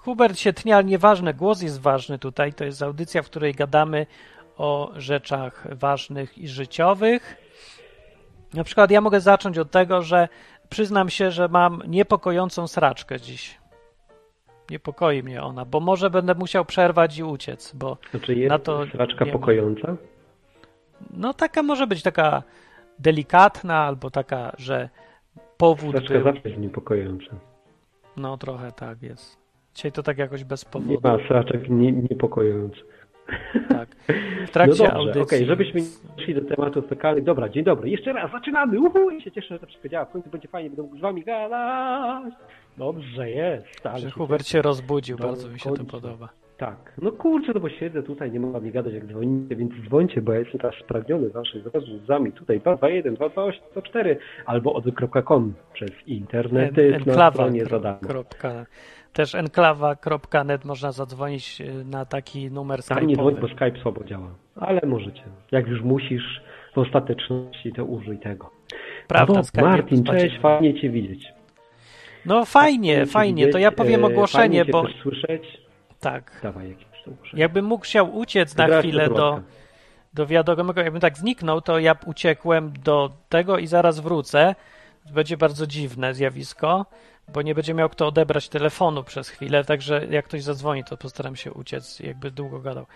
Hubert się tnie, ale nieważne, głos jest ważny tutaj. To jest audycja, w której gadamy o rzeczach ważnych i życiowych. Na przykład ja mogę zacząć od tego, że przyznam się, że mam niepokojącą sraczkę dziś. Niepokoi mnie ona, bo może będę musiał przerwać i uciec, bo Znaczy jest na to sraczka nie pokojąca? no taka może być taka delikatna albo taka, że powód Sraczka był. zawsze jest niepokojąca. No trochę tak jest. Dzisiaj to tak jakoś bez Nie powodu. ma sraczek nie, niepokojących. Tak. W trakcie no dobrze, audycji. okej, żebyśmy nie szli do tematów fekalnych. Dobra, dzień dobry. Jeszcze raz, zaczynamy. Uhu, i się cieszę, że to wszystko działa. W końcu będzie fajnie, będę mógł z wami gadać. Dobrze jest. Ale Że Hubert się rozbudził, No, bardzo mi się to podoba. Tak. No kurczę, no bo siedzę tutaj, nie mogę mi gadać jak dzwonicie, więc dzwońcie, bo ja jestem teraz spragniony waszych rozmówcami. Tutaj 221, 228, 104 albo odwy.com przez internety En- na stronie za Enklawa. darmo. kropka- Też enklawa.net można zadzwonić y, na taki numer Tam nie dzwoń, bo skype'owy. Skype słabo działa. Ale możecie. Jak już musisz w ostateczności, to użyj tego. Prawda, Skype Martin, cześć, fajnie cię widzieć. No fajnie, Cię fajnie, to ja powiem e, ogłoszenie, fajnie bo słyszeć. tak. Dawaj jakieś ogłoszenie. Jakbym mógł chciał uciec na chwilę do, do wiadomego, jakbym tak zniknął, to ja uciekłem do tego i zaraz wrócę. Będzie bardzo dziwne zjawisko, bo nie będzie miał kto odebrać telefonu przez chwilę, także jak ktoś zadzwoni, to postaram się uciec, jakby długo gadał.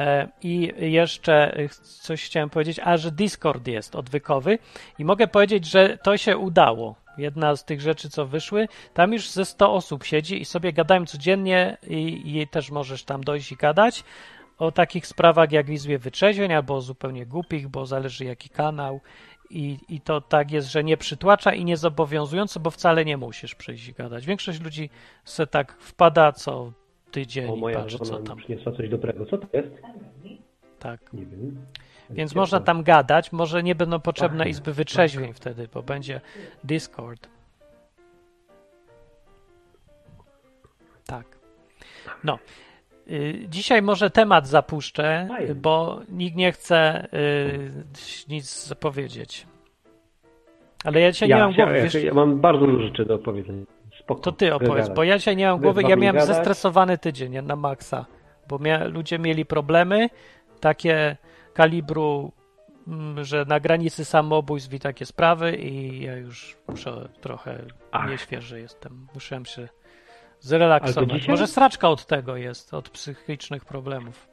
E, I jeszcze coś chciałem powiedzieć, a że Discord jest odwykowy i mogę powiedzieć, że to się udało. Jedna z tych rzeczy, co wyszły, tam już ze 100 osób siedzi i sobie gadają codziennie i, i też możesz tam dojść i gadać o takich sprawach jak Izbie Wytrzeźwień albo zupełnie głupich, bo zależy jaki kanał i, i to tak jest, że nie przytłacza i nie zobowiązująco, bo wcale nie musisz przyjść i gadać. Większość ludzi se tak wpada co tydzień O, i moja patrzy co tam. przyniosła coś dobrego. Co to jest? Tak. Nie wiem. Więc Gdzie można to? tam gadać, może nie będą potrzebne Ach, izby wytrzeźwień wtedy, bo będzie Discord. Tak. No. Y, Dzisiaj może temat zapuszczę, bo nikt nie chce y, nic powiedzieć. Ale ja dzisiaj nie Ja, mam głowy. ja, Wiesz, ja mam bardzo dużo rzeczy do opowiedzenia. Spoko. to ty opowiedz, bo ja dzisiaj nie mam Wy głowy. Ja miałem gadać? zestresowany tydzień na maksa, bo mia, ludzie mieli problemy takie kalibru, mm, że na granicy samobójstw i takie sprawy i ja już muszę trochę Ach. nieświeży jestem. Musiałem się zrelaksować. dzisiaj? Może straczka od tego jest, od psychicznych problemów.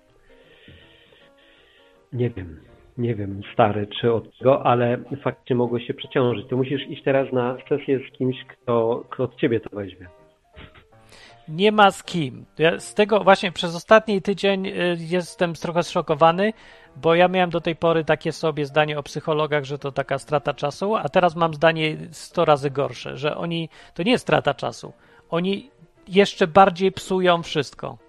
Nie wiem. Nie wiem, stary, czy od tego, ale faktycznie mogło się przeciążyć. To musisz iść teraz na sesję z kimś, kto, kto od ciebie to weźmie. Nie ma z kim. Ja z tego właśnie przez ostatni tydzień y, jestem trochę zszokowany, bo ja miałem do tej pory takie sobie zdanie o psychologach, że to taka strata czasu, a teraz mam zdanie 100 razy gorsze, że oni to nie jest strata czasu. Oni jeszcze bardziej psują wszystko.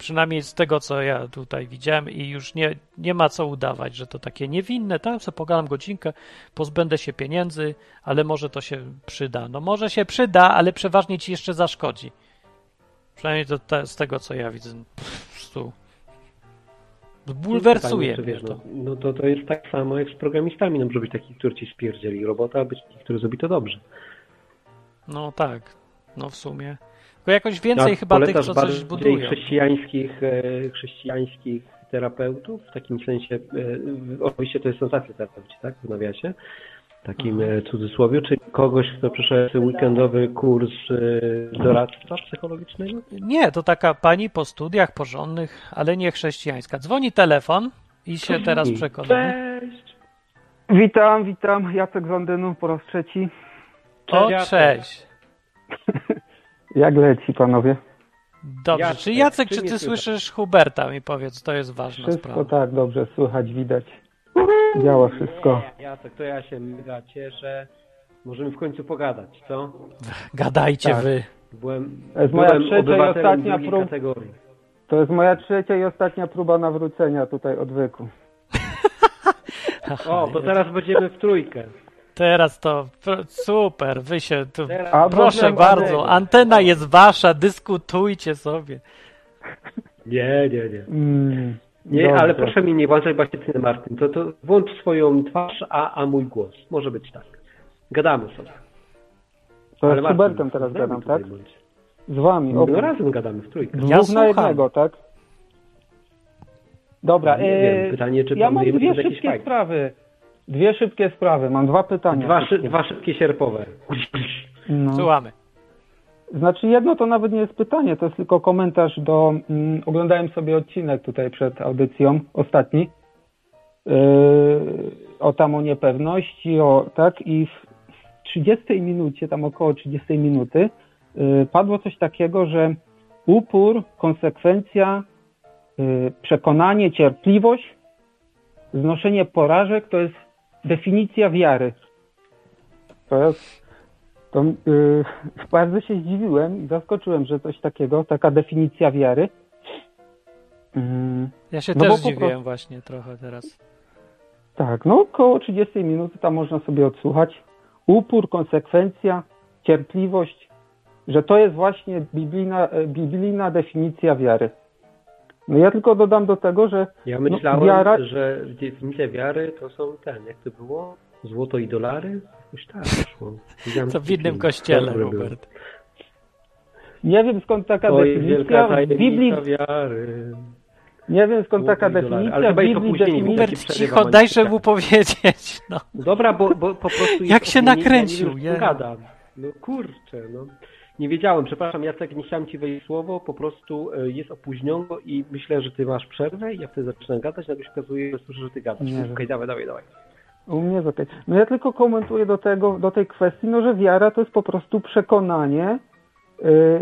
Przynajmniej z tego, co ja tutaj widziałem, i już nie, nie ma co udawać, że to takie niewinne. Tam sobie pogadam godzinkę, pozbędę się pieniędzy, ale może to się przyda. No może się przyda, ale przeważnie ci jeszcze zaszkodzi. Przynajmniej to te, z tego, co ja widzę. Prostu bulwersuje Pytanie, mnie czy to. no, no to, to jest tak samo jak z programistami. No może być taki, który ci spierdzieli robota, a być taki, który zrobi to dobrze. No tak, no w sumie. Tylko jakoś więcej A chyba tych, co coś budują. chrześcijańskich, e, chrześcijańskich terapeutów, w takim sensie, e, oczywiście to jest tacy terapeuci, tak, w nawiasie, w takim Mhm. cudzysłowie, czy kogoś, kto przeszedł weekendowy kurs doradztwa psychologicznego? Nie, to taka pani po studiach porządnych, ale nie chrześcijańska. Dzwoni telefon i się teraz przekonamy. Cześć! Witam, witam. Jacek z Londynu po raz trzeci. O, Jacek. cześć. Jak leci, panowie? Dobrze, Jacek, czy Jacek, czy ty słychać? słyszysz Huberta? Mi powiedz, to jest ważna Wszystko sprawa. tak, dobrze, słychać, widać. Działa wszystko. Nie, Jacek, to ja się mega cieszę. Możemy w końcu pogadać, co? Gadajcie Tak. wy. Byłem, To jest moja byłem trzecia i obywatelem ostatnia drugiej prób. kategorii. To jest moja trzecia i ostatnia próba nawrócenia tutaj odwyku. O, to teraz będziemy w trójkę. Teraz to super, wy się tu. Teraz Proszę bardzo, antena jest wasza, dyskutujcie sobie. Nie, nie, nie. Mm, Nie, dobrze. ale proszę mi nie włączać właśnie ty, Martin. To, to włącz swoją twarz, a, a mój głos. Może być tak. Gadamy sobie. To Ale z Hubertem teraz gadam, tak? bądź. Z wami. No obaj. razem gadamy w trójkę. Dwóch Ja na jednego, tak? Dobra, Nie e, wiem, pytanie, czy ja mam dwie fajt. sprawy. Dwie szybkie sprawy, mam dwa pytania. Dwa, szy, dwa szybkie sierpowe. No. Słuchamy. Znaczy jedno to nawet nie jest pytanie, to jest tylko komentarz do... Mm, oglądałem sobie odcinek tutaj przed audycją, ostatni, yy, o tam o niepewności, o tak i w 30 minucie, tam około 30 minuty yy, padło coś takiego, że upór, konsekwencja, yy, przekonanie, cierpliwość, znoszenie porażek to jest definicja wiary. To jest to yy, bardzo się zdziwiłem i zaskoczyłem, że coś takiego, taka definicja wiary. Yy, Ja się No też zdziwiłem prostu- właśnie trochę teraz. tak, no około 30 minut tam można sobie odsłuchać. Upór, konsekwencja, cierpliwość, że to jest właśnie biblijna, e, biblijna definicja wiary. No ja tylko dodam do tego, że Ja myślałem, No, wiara- że definicja wiary to są ten, jak to było? Złoto i dolary? Jakoś tak szło. To w innym kościele, był. Hubert. nie wiem skąd taka definicja w Biblii, wiary. nie wiem skąd taka definicja Ale w chyba Biblii nie definicja. Hubert, cicho, dajże mu powiedzieć. No. Dobra, bo, bo po prostu Jak się nakręcił, nie wiem, co gadam. No kurczę, no. Nie wiedziałem, przepraszam, Jacek, nie chciałem ci wejść słowo, po prostu e, jest opóźniono i myślę, że ty masz przerwę i ja wtedy zaczynam gadać, nagle się okazuje, że słyszę, że ty gadasz. Nie Okej, dawaj, dawaj, dawaj. U mnie jest okej. No ja tylko komentuję do tego, do tej kwestii, no że wiara to jest po prostu przekonanie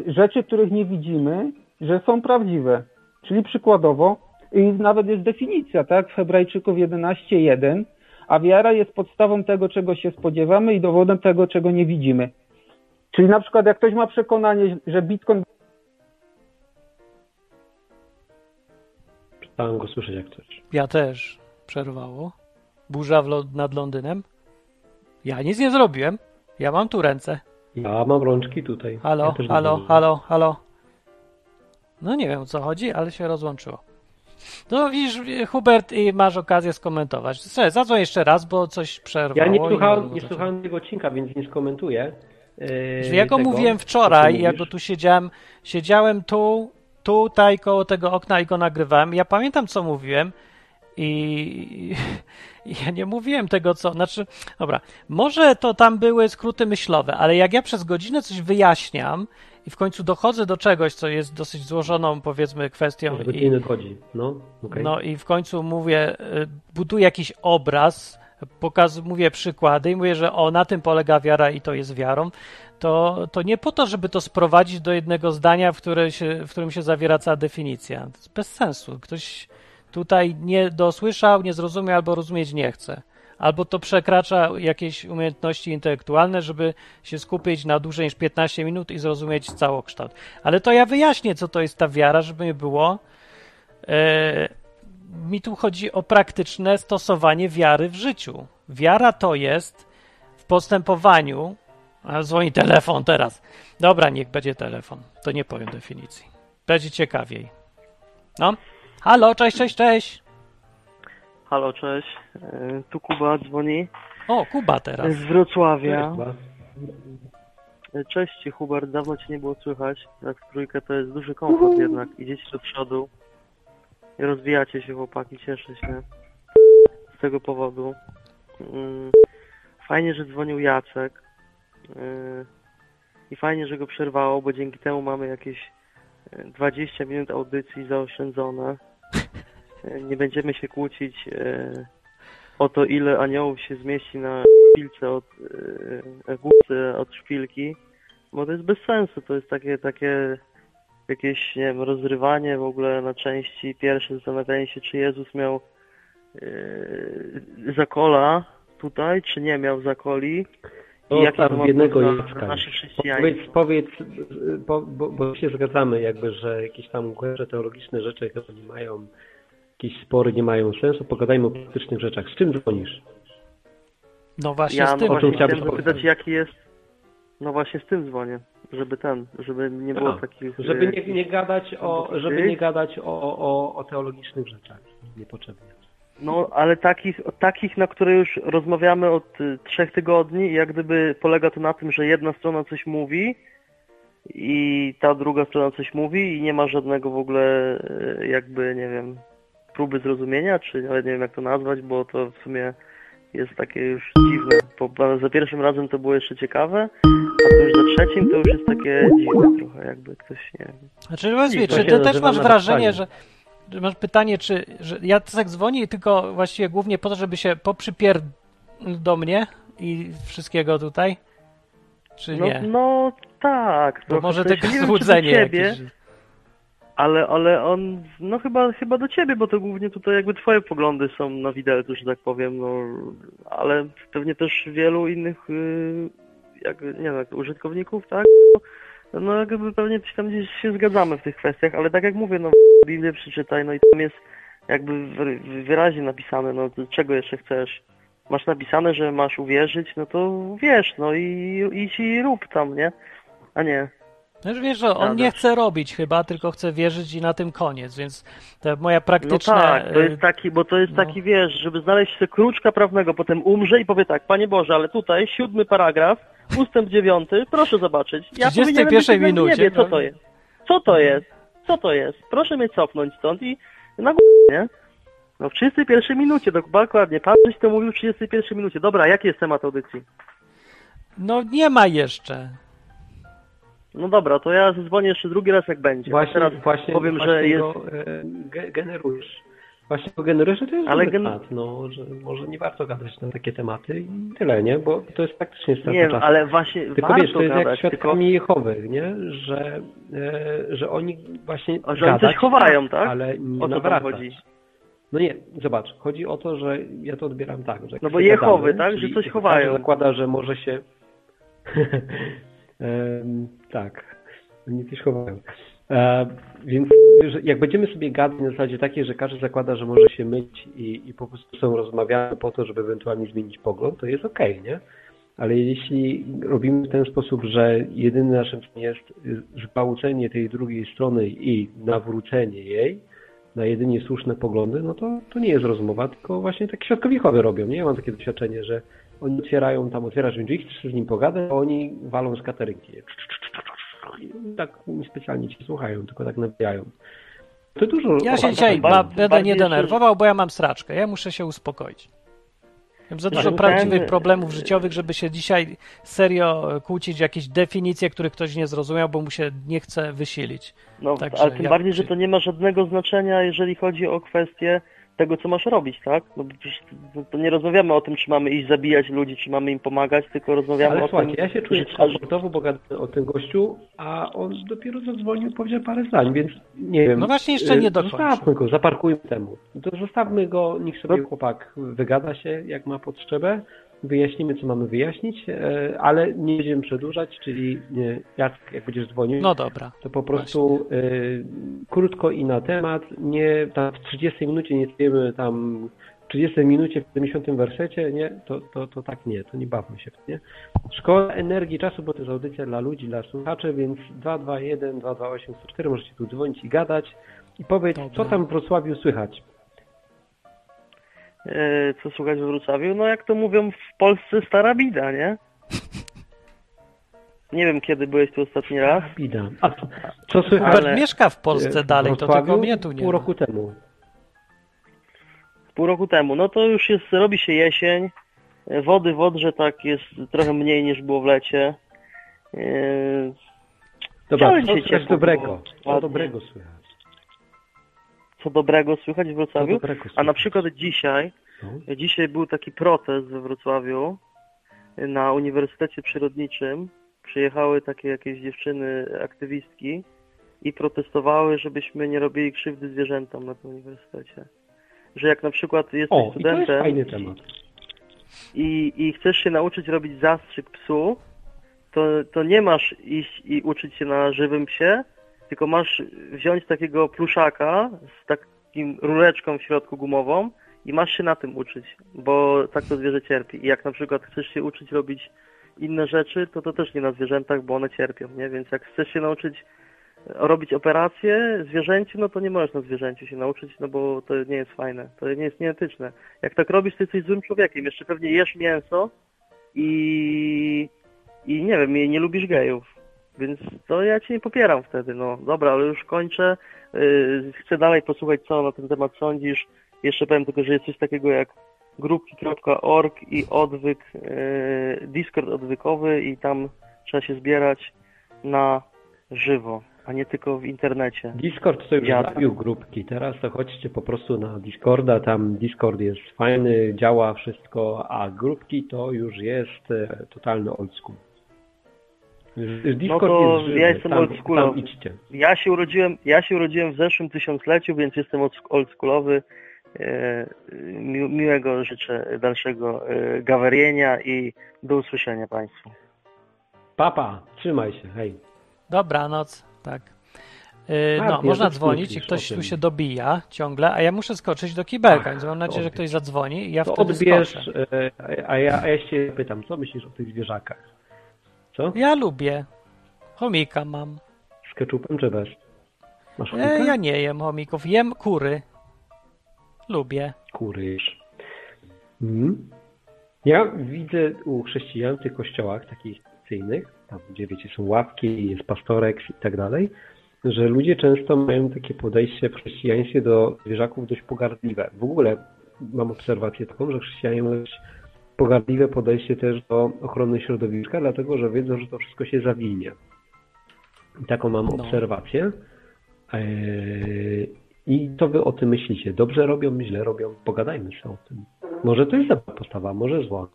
y, rzeczy, których nie widzimy, że są prawdziwe. Czyli przykładowo, i nawet jest definicja, tak, w Hebrajczyków 11.1, a wiara jest podstawą tego, czego się spodziewamy i dowodem tego, czego nie widzimy. Czyli na przykład jak ktoś ma przekonanie, że Bitcoin Przestałem go słyszeć jak coś. Ja też. Przerwało. Burza w nad Londynem. Ja nic nie zrobiłem. Ja mam tu ręce. Ja mam rączki tutaj. Halo, ja halo, halo, halo. No nie wiem o co chodzi, ale się rozłączyło. No widzisz, Hubert, i masz okazję skomentować. Słuchaj, Zadzwoń jeszcze raz, bo coś przerwało. Ja nie słuchałem, nie słuchałem tego odcinka, więc nie skomentuję. Yy, Ja go tego, mówiłem wczoraj, jak mówisz. go tu siedziałem, siedziałem tu, tutaj koło tego okna i go nagrywałem. Ja pamiętam, co mówiłem i, i ja nie mówiłem tego, co, znaczy, dobra, może to tam były skróty myślowe, ale jak ja przez godzinę coś wyjaśniam i w końcu dochodzę do czegoś, co jest dosyć złożoną, powiedzmy, kwestią i, nie nadchodzi. No, okej. no i w końcu mówię, y, buduję jakiś obraz, pokaz, mówię przykłady i mówię, że o, na tym polega wiara i to jest wiarą, to, to nie po to, żeby to sprowadzić do jednego zdania, w, się, w którym się zawiera cała definicja. To jest bez sensu. Ktoś tutaj nie dosłyszał, nie zrozumiał albo rozumieć nie chce. Albo to przekracza jakieś umiejętności intelektualne, żeby się skupić na dłużej niż 15 minut i zrozumieć całokształt. Ale to ja wyjaśnię, co to jest ta wiara, żeby nie było. E, mi tu chodzi o praktyczne stosowanie wiary w życiu. Wiara to jest w postępowaniu. A dzwoni telefon teraz. Dobra, niech będzie telefon. To nie powiem definicji. Będzie ciekawiej. No. Halo, cześć, cześć, cześć. Halo, cześć. E, Tu Kuba dzwoni O, Kuba teraz. z Wrocławia. Chyba. E, Cześć Hubert, dawno Cię nie było słychać. Tak w trójkę to jest duży komfort jednak. Idziecie do przodu rozwijacie się chłopaki, cieszę się. Z tego powodu. Mm, Fajnie, że dzwonił Jacek. E, i fajnie, że go przerwało, bo dzięki temu mamy jakieś e, 20 minut audycji zaoszczędzone. E, Nie będziemy się kłócić o to, ile aniołów się zmieści na szpilce od e, górce od szpilki, bo to jest bez sensu, to jest takie, takie jakieś, nie wiem, rozrywanie w ogóle na części pierwsze, zastanawianie się, czy Jezus miał e, zakola tutaj, czy nie miał zakoli i To jaki to tam ma w jednego na, na nasze chrześcijaństwo. Powiedz, powiedz bo, bo, bo się zgadzamy jakby, że jakieś tam głębsze teologiczne rzeczy chyba nie mają, jakieś spory nie mają sensu. Pogadajmy o praktycznych rzeczach. Z czym dzwonisz? No właśnie Ja z no tym. chciałem zapytać, jaki jest, no właśnie z tym dzwonię, żeby ten, żeby nie było A, takich... Żeby e, nie, nie gadać o, żeby nie gadać o, o, o teologicznych rzeczach. Niepotrzebnie. No, ale takich, takich, na które już rozmawiamy od y, trzech tygodni i jak gdyby polega to na tym, że jedna strona coś mówi i ta druga strona coś mówi i nie ma żadnego w ogóle e, jakby, nie wiem, próby zrozumienia, czy nawet nie wiem jak to nazwać, bo to w sumie jest takie już dziwne. Bo za pierwszym razem to było jeszcze ciekawe, a to już trzecim to już jest takie dziwne trochę, jakby ktoś, nie wiem. Znaczy, To czy ty też masz wrażenie, że, masz pytanie, czy że ja tak dzwonię tylko właściwie głównie po to, żeby się poprzypier do mnie i wszystkiego tutaj? Czy No, nie? no tak. Bo może tylko złudzenie ciebie, jakieś. Ale, ale on, no chyba, chyba do ciebie, bo to głównie tutaj jakby twoje poglądy są na widelcu, że tak powiem, no, ale pewnie też wielu innych, y, jak, nie wiem, jak użytkowników, tak? No jakby pewnie tam gdzieś się zgadzamy w tych kwestiach, ale tak jak mówię, no Biblię przeczytaj, no i tam jest jakby wy- wyraźnie napisane, no czego jeszcze chcesz? Masz napisane, że masz uwierzyć, no to wiesz, no i idź i rób tam, nie? A nie. Znaczy, wiesz, że on nie chce robić chyba, tylko chce wierzyć i na tym koniec, więc moja No praktyczna... tak, to y, jest taki, bo to jest no. taki, wiesz, żeby znaleźć sobie kruczka prawnego, potem umrze i powie tak, Panie Boże, ale tutaj siódmy paragraf, ustęp dziewiąty, proszę zobaczyć. Ja 31 powinienem być jak minucie, Nie wie, co to jest. Co to jest? Co to jest? Proszę mnie cofnąć stąd i na górę, nie? No w 31 minucie, dokładnie. Pan coś to mówił w 31 minucie. Dobra, jaki jest temat audycji? No nie ma jeszcze. No dobra, to ja zadzwonię jeszcze drugi raz jak będzie. A Właśnie, teraz właśnie, powiem, właśnie że jest... go e, ge- generujesz. Właśnie go generujesz, że to jest Ale gen- temat, no, że może nie warto gadać na takie tematy i tyle, nie? Bo to jest praktycznie strata Nie wiem, czasu. ale właśnie Tylko wiesz, to jest jak gadać, tylko... świadkami Jehowych, nie? Że, e, że oni właśnie A, że oni gadać, coś chowają, tak? Ale nie O co tam nawracać. chodzi? No nie, zobacz, chodzi o to, że ja to odbieram tak, że jak No bo Jehowy, gadamy, tak? Że coś każdy chowają. zakłada, że może się... Em, tak, oni coś chowają. E, więc jak będziemy sobie gadać na zasadzie takiej, że każdy zakłada, że może się myć i, i po prostu są rozmawiamy po to, żeby ewentualnie zmienić pogląd, to jest okej, nie? Ale jeśli robimy w ten sposób, że jedynym naszym jest y, zgwałcenie tej drugiej strony i nawrócenie jej na jedynie słuszne poglądy, no to, to nie jest rozmowa, tylko właśnie tak świadkowichowie robią, nie? Ja mam takie doświadczenie, że oni otwierają, tam otwierasz drzwi, chcesz z nim pogadać, a oni walą z katerynki. Tak niespecjalnie cię słuchają, tylko tak nawijają. To dużo... Ja się dzisiaj ba- będę nie denerwował, bo ja mam straczkę. Ja muszę się uspokoić. Mam za dużo no prawdziwych ten- problemów życiowych, żeby się dzisiaj serio kłócić w jakieś definicje, których ktoś nie zrozumiał, bo mu się nie chce wysilić. No, Także ale tym ja- bardziej, że to nie ma żadnego znaczenia, jeżeli chodzi o kwestię tego, co masz robić, tak? No to, nie rozmawiamy o tym, czy mamy iść zabijać ludzi, czy mamy im pomagać, tylko rozmawiamy Ale o słuchajcie, tym, ja się czuję komfortowo, bo gadam o tym gościu, a on dopiero zadzwonił, powiedział parę zdań, więc nie wiem. No właśnie jeszcze nie y, dokończył. Zostawmy go, zaparkujmy temu. To zostawmy go, niech sobie No. chłopak wygada się, jak ma potrzebę, wyjaśnimy, co mamy wyjaśnić, e, ale nie będziemy przedłużać, czyli nie, jak, jak będziesz dzwonił, No dobra. to po prostu y, krótko i na temat, nie tam w 30 minucie nie stajemy tam w 30 minucie w 70 wersecie, nie, to, to, to tak nie, to nie bawmy się w nie. Szkoła energii czasu, bo to jest audycja dla ludzi, dla słuchaczy, więc 221 228 104 możecie tu dzwonić i gadać i powiedz, co tam w Wrocławiu słychać. E, co słuchać w Wrocławiu? No jak to mówią w Polsce stara bida, nie? Nie wiem, kiedy byłeś tu ostatni raz. Bida. A co, co słychać? Ale- mieszka w Polsce w dalej, to tylko mnie tu nie Pół ma. roku temu. Pół roku temu. No to już jest, robi się jesień. E, Wody w Odrze tak jest trochę mniej niż było w lecie. E, Dobra, co dobrego? Co dobrego słychać? Co dobrego słychać w Wrocławiu? dobrego słychać? A na przykład dzisiaj, No. dzisiaj był taki protest we Wrocławiu na Uniwersytecie Przyrodniczym. Przyjechały takie jakieś dziewczyny, aktywistki i protestowały, żebyśmy nie robili krzywdy zwierzętom na tym uniwersytecie. Że jak na przykład jesteś O, i to jest studentem fajny temat. i, i chcesz się nauczyć robić zastrzyk psu, to, to nie masz iść i uczyć się na żywym psie, tylko masz wziąć takiego pluszaka z takim rureczką w środku gumową i masz się na tym uczyć, bo tak to zwierzę cierpi. I jak na przykład chcesz się uczyć robić inne rzeczy, to to też nie na zwierzętach, bo one cierpią, nie? Więc jak chcesz się nauczyć e, robić operację zwierzęciu, no to nie możesz na zwierzęciu się nauczyć, no bo to nie jest fajne, to nie jest nieetyczne. Jak tak robisz, to jesteś złym człowiekiem. Jeszcze pewnie jesz mięso i, i nie wiem, nie lubisz gejów. Więc to ja cię nie popieram wtedy, no dobra, ale już kończę. Yy, chcę dalej posłuchać, co na ten temat sądzisz. Jeszcze powiem tylko, że jest coś takiego jak grupki.org i odwyk, yy, Discord odwykowy i tam trzeba się zbierać na żywo, a nie tylko w internecie. Discord to już Ja- zabił grupki. Teraz to chodźcie po prostu na Discorda. Tam Discord jest fajny, działa wszystko, a grupki to już jest e, totalny old school. Już Discord No to jest żywy. ja jestem tam, oldschoolowy. Tam idźcie. Ja się urodziłem, ja się urodziłem w zeszłym tysiącleciu, więc jestem old- oldschoolowy. E, mi, miłego życzę dalszego e, gawerienia i do usłyszenia Państwu. Papa, trzymaj się, hej. Dobranoc, tak. Yy, A, no, można dzwonić i ktoś tu się dobija ciągle, a ja muszę skoczyć do kibelka, Ach, więc mam nadzieję, że ktoś zadzwoni i ja To wtedy odbierz, skoczę. e, a ja, a ja się pytam, co myślisz o tych zwierzakach? Co? Ja lubię. Chomika mam. Z keczupem czy bez? Masz E, chomika? ja nie jem chomików, jem kury. Lubię. Kury jesz. Mhm. Ja widzę u chrześcijan w tych kościołach takich tradycyjnych, tam gdzie wiecie, są ławki, jest pastorek i tak dalej, że ludzie często mają takie podejście w chrześcijaństwie do zwierzaków dość pogardliwe. W ogóle mam obserwację taką, że chrześcijanie mają dość pogardliwe podejście też do ochrony środowiska, dlatego że wiedzą, że to wszystko się zawinie. I taką mam No. obserwację. Eee, I co wy o tym myślicie? Dobrze robią, źle robią? Pogadajmy sobie o tym. Może to jest dobra postawa, może zła.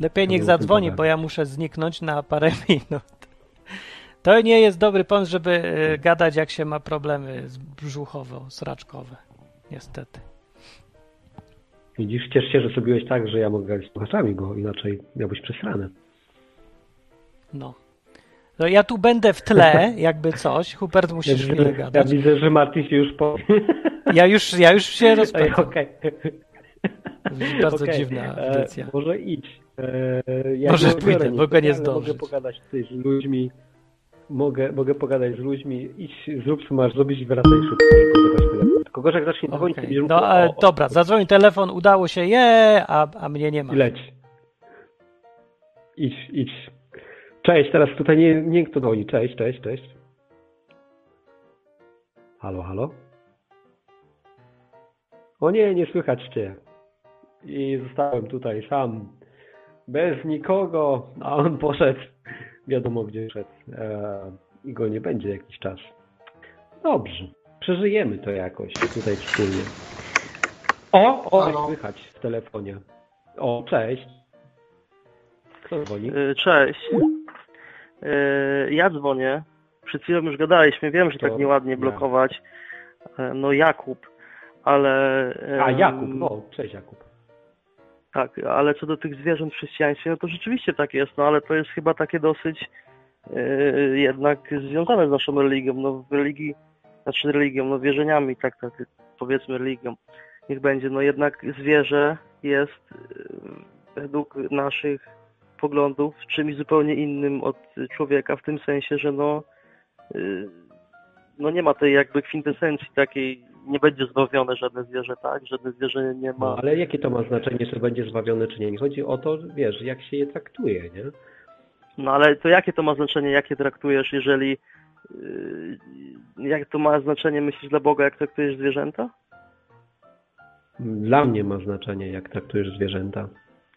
Lepiej niech zadzwoni, bo ja muszę zniknąć na parę minut. To nie jest dobry pomysł, żeby e, gadać, jak się ma problemy z brzuchowo-sraczkowe. Niestety. Widzisz, ciesz się, że zrobiłeś tak, że ja mogę gadać z słuchaczami go, inaczej miałbyś przesrane. No. No ja tu będę w tle, jakby coś. Hubert musisz Ja, chwilę ja gadać. widzę, że Martin się już po... Ja już, ja już się rozpędzam. Okej. Bardzo Okej, dziwna e, audycja. Może idź. E, ja Może pójdę, bo go nie zdążyć. Mogę pogadać z ludźmi. Mogę, mogę pogadać z ludźmi. Idź, zrób co masz zrobić i wracaj szybko, odebrać telefon. Tylko gorzej jak zacznie dzwonić, Okej. będziesz No, o, dobra, zadzwoni telefon, udało się, je, a, a mnie nie ma. I leć. Idź, idź. Cześć, teraz tutaj nie, nie kto dzwoni. Cześć, cześć, cześć. Halo, halo? O nie, nie słychać cię. I zostałem tutaj sam, bez nikogo, a on poszedł, wiadomo gdzie szedł e, i go nie będzie jakiś czas. Dobrze, przeżyjemy to jakoś tutaj wspólnie. O, o, Halo? słychać w telefonie. O, cześć. Kto dzwoni? E, Cześć. E, Ja dzwonię. Przed chwilą już gadaliśmy. Wiem, że To tak nieładnie ja. blokować. E, No Jakub, ale... A, Jakub, no, cześć Jakub. Tak, ale co do tych zwierząt w chrześcijaństwie, no to rzeczywiście tak jest, no ale to jest chyba takie dosyć e, jednak związane z naszą religią. No religii, znaczy religią, no wierzeniami, tak, tak powiedzmy religią. Niech będzie, no jednak zwierzę jest e, według naszych poglądów czymś zupełnie innym od człowieka, w tym sensie, że no, e, no nie ma tej jakby kwintesencji takiej, nie będzie zbawione żadne zwierzę, tak? Żadne zwierzę nie ma. No, ale jakie to ma znaczenie, czy będzie zbawiony, czy nie? Nie chodzi o to, wiesz, jak się je traktuje, nie? No ale to jakie to ma znaczenie, jakie traktujesz, jeżeli yy, jak to ma znaczenie, myślisz, dla Boga, jak traktujesz zwierzęta? Dla mnie ma znaczenie, jak traktujesz zwierzęta.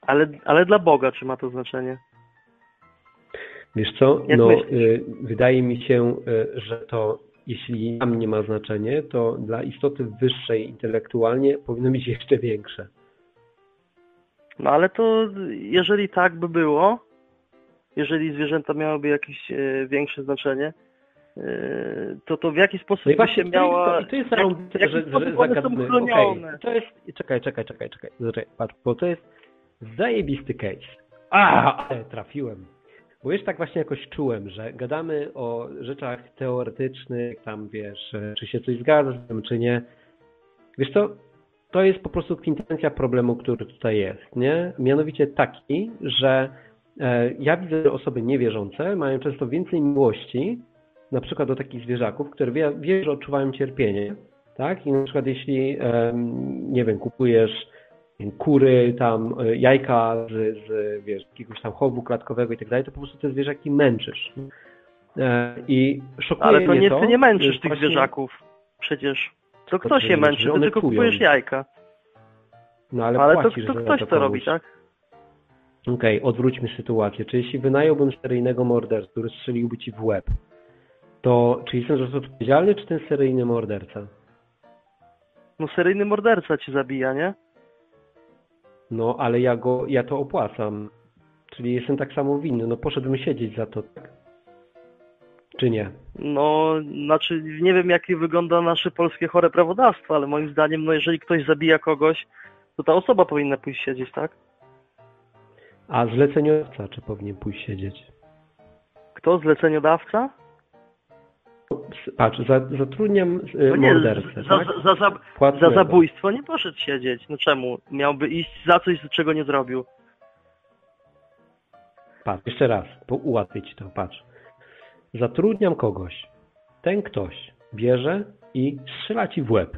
Ale, ale dla Boga czy ma to znaczenie? Wiesz co, Jak no, y, wydaje mi się, y, że to jeśli dla mnie ma znaczenie, to dla istoty wyższej intelektualnie powinno być jeszcze większe. No ale to jeżeli tak by było, jeżeli zwierzęta miałyby jakieś e, większe znaczenie, e, to to w jaki sposób No i by właśnie się miała... to, i to jest jak- zarąbiste, w jaki że, że? Okej, To jest, czekaj, czekaj, czekaj, czekaj, czekaj, patrz, bo to jest zajebisty case. A, ale trafiłem. Bo już tak właśnie jakoś czułem, że gadamy o rzeczach teoretycznych, tam wiesz, czy się coś zgadza z tym, czy nie. Wiesz co, to jest po prostu kwintencja problemu, który tutaj jest, nie? Mianowicie taki, że e, ja widzę, że osoby niewierzące mają często więcej miłości, na przykład do takich zwierzaków, które wie, wie że odczuwają cierpienie, tak? I na przykład jeśli, nie wiem, kupujesz kury, tam e, jajka z, z wiesz, jakiegoś tam chowu klatkowego i tak dalej, to po prostu te zwierzaki męczysz. E, I szokuje Ale to mnie nie to, ty nie męczysz tych właśnie- zwierzaków. Przecież to To kto ty się męczy? Ty tylko kupujesz jajka. No ale, Ale to, płacisz to za ktoś to komuś. robi, tak? Okej, odwróćmy sytuację. Czy jeśli wynająłbym seryjnego mordercę, który strzeliłby ci w łeb, to czy jestem za to odpowiedzialny, czy ten seryjny morderca? No seryjny morderca ci zabija, nie? No, ale ja go, ja to opłacam. Czyli jestem tak samo winny. No poszedłbym siedzieć za to, tak? Czy nie? No, znaczy nie wiem jak wygląda nasze polskie chore prawodawstwo, ale moim zdaniem, no jeżeli ktoś zabija kogoś, to ta osoba powinna pójść siedzieć, tak? A zleceniodawca, czy powinien pójść siedzieć? Kto? Zleceniodawca? Patrz, za, zatrudniam e, No nie, mordercę, za, tak? za, za, za, zabójstwo nie poszedł siedzieć. No czemu? Miałby iść za coś, czego nie zrobił. Patrz, jeszcze raz, bo ułatwię ci to, patrz. Zatrudniam kogoś. Ten ktoś bierze i strzela ci w łeb.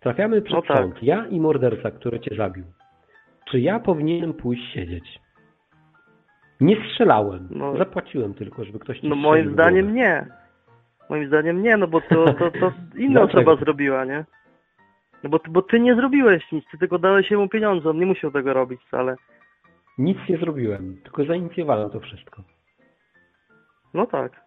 Trafiamy przed No tak. sąd. Ja i morderca, który cię zabił. Czy ja powinienem pójść siedzieć? Nie strzelałem. No. Zapłaciłem tylko, żeby ktoś ci No moim zdaniem nie. Moim zdaniem nie, no bo to, to, to inna osoba zrobiła, nie? No bo, ty- bo ty nie zrobiłeś nic, ty tylko dałeś mu pieniądze, on nie musiał tego robić wcale. Nic nie zrobiłem, tylko zainicjowałem to wszystko. No tak.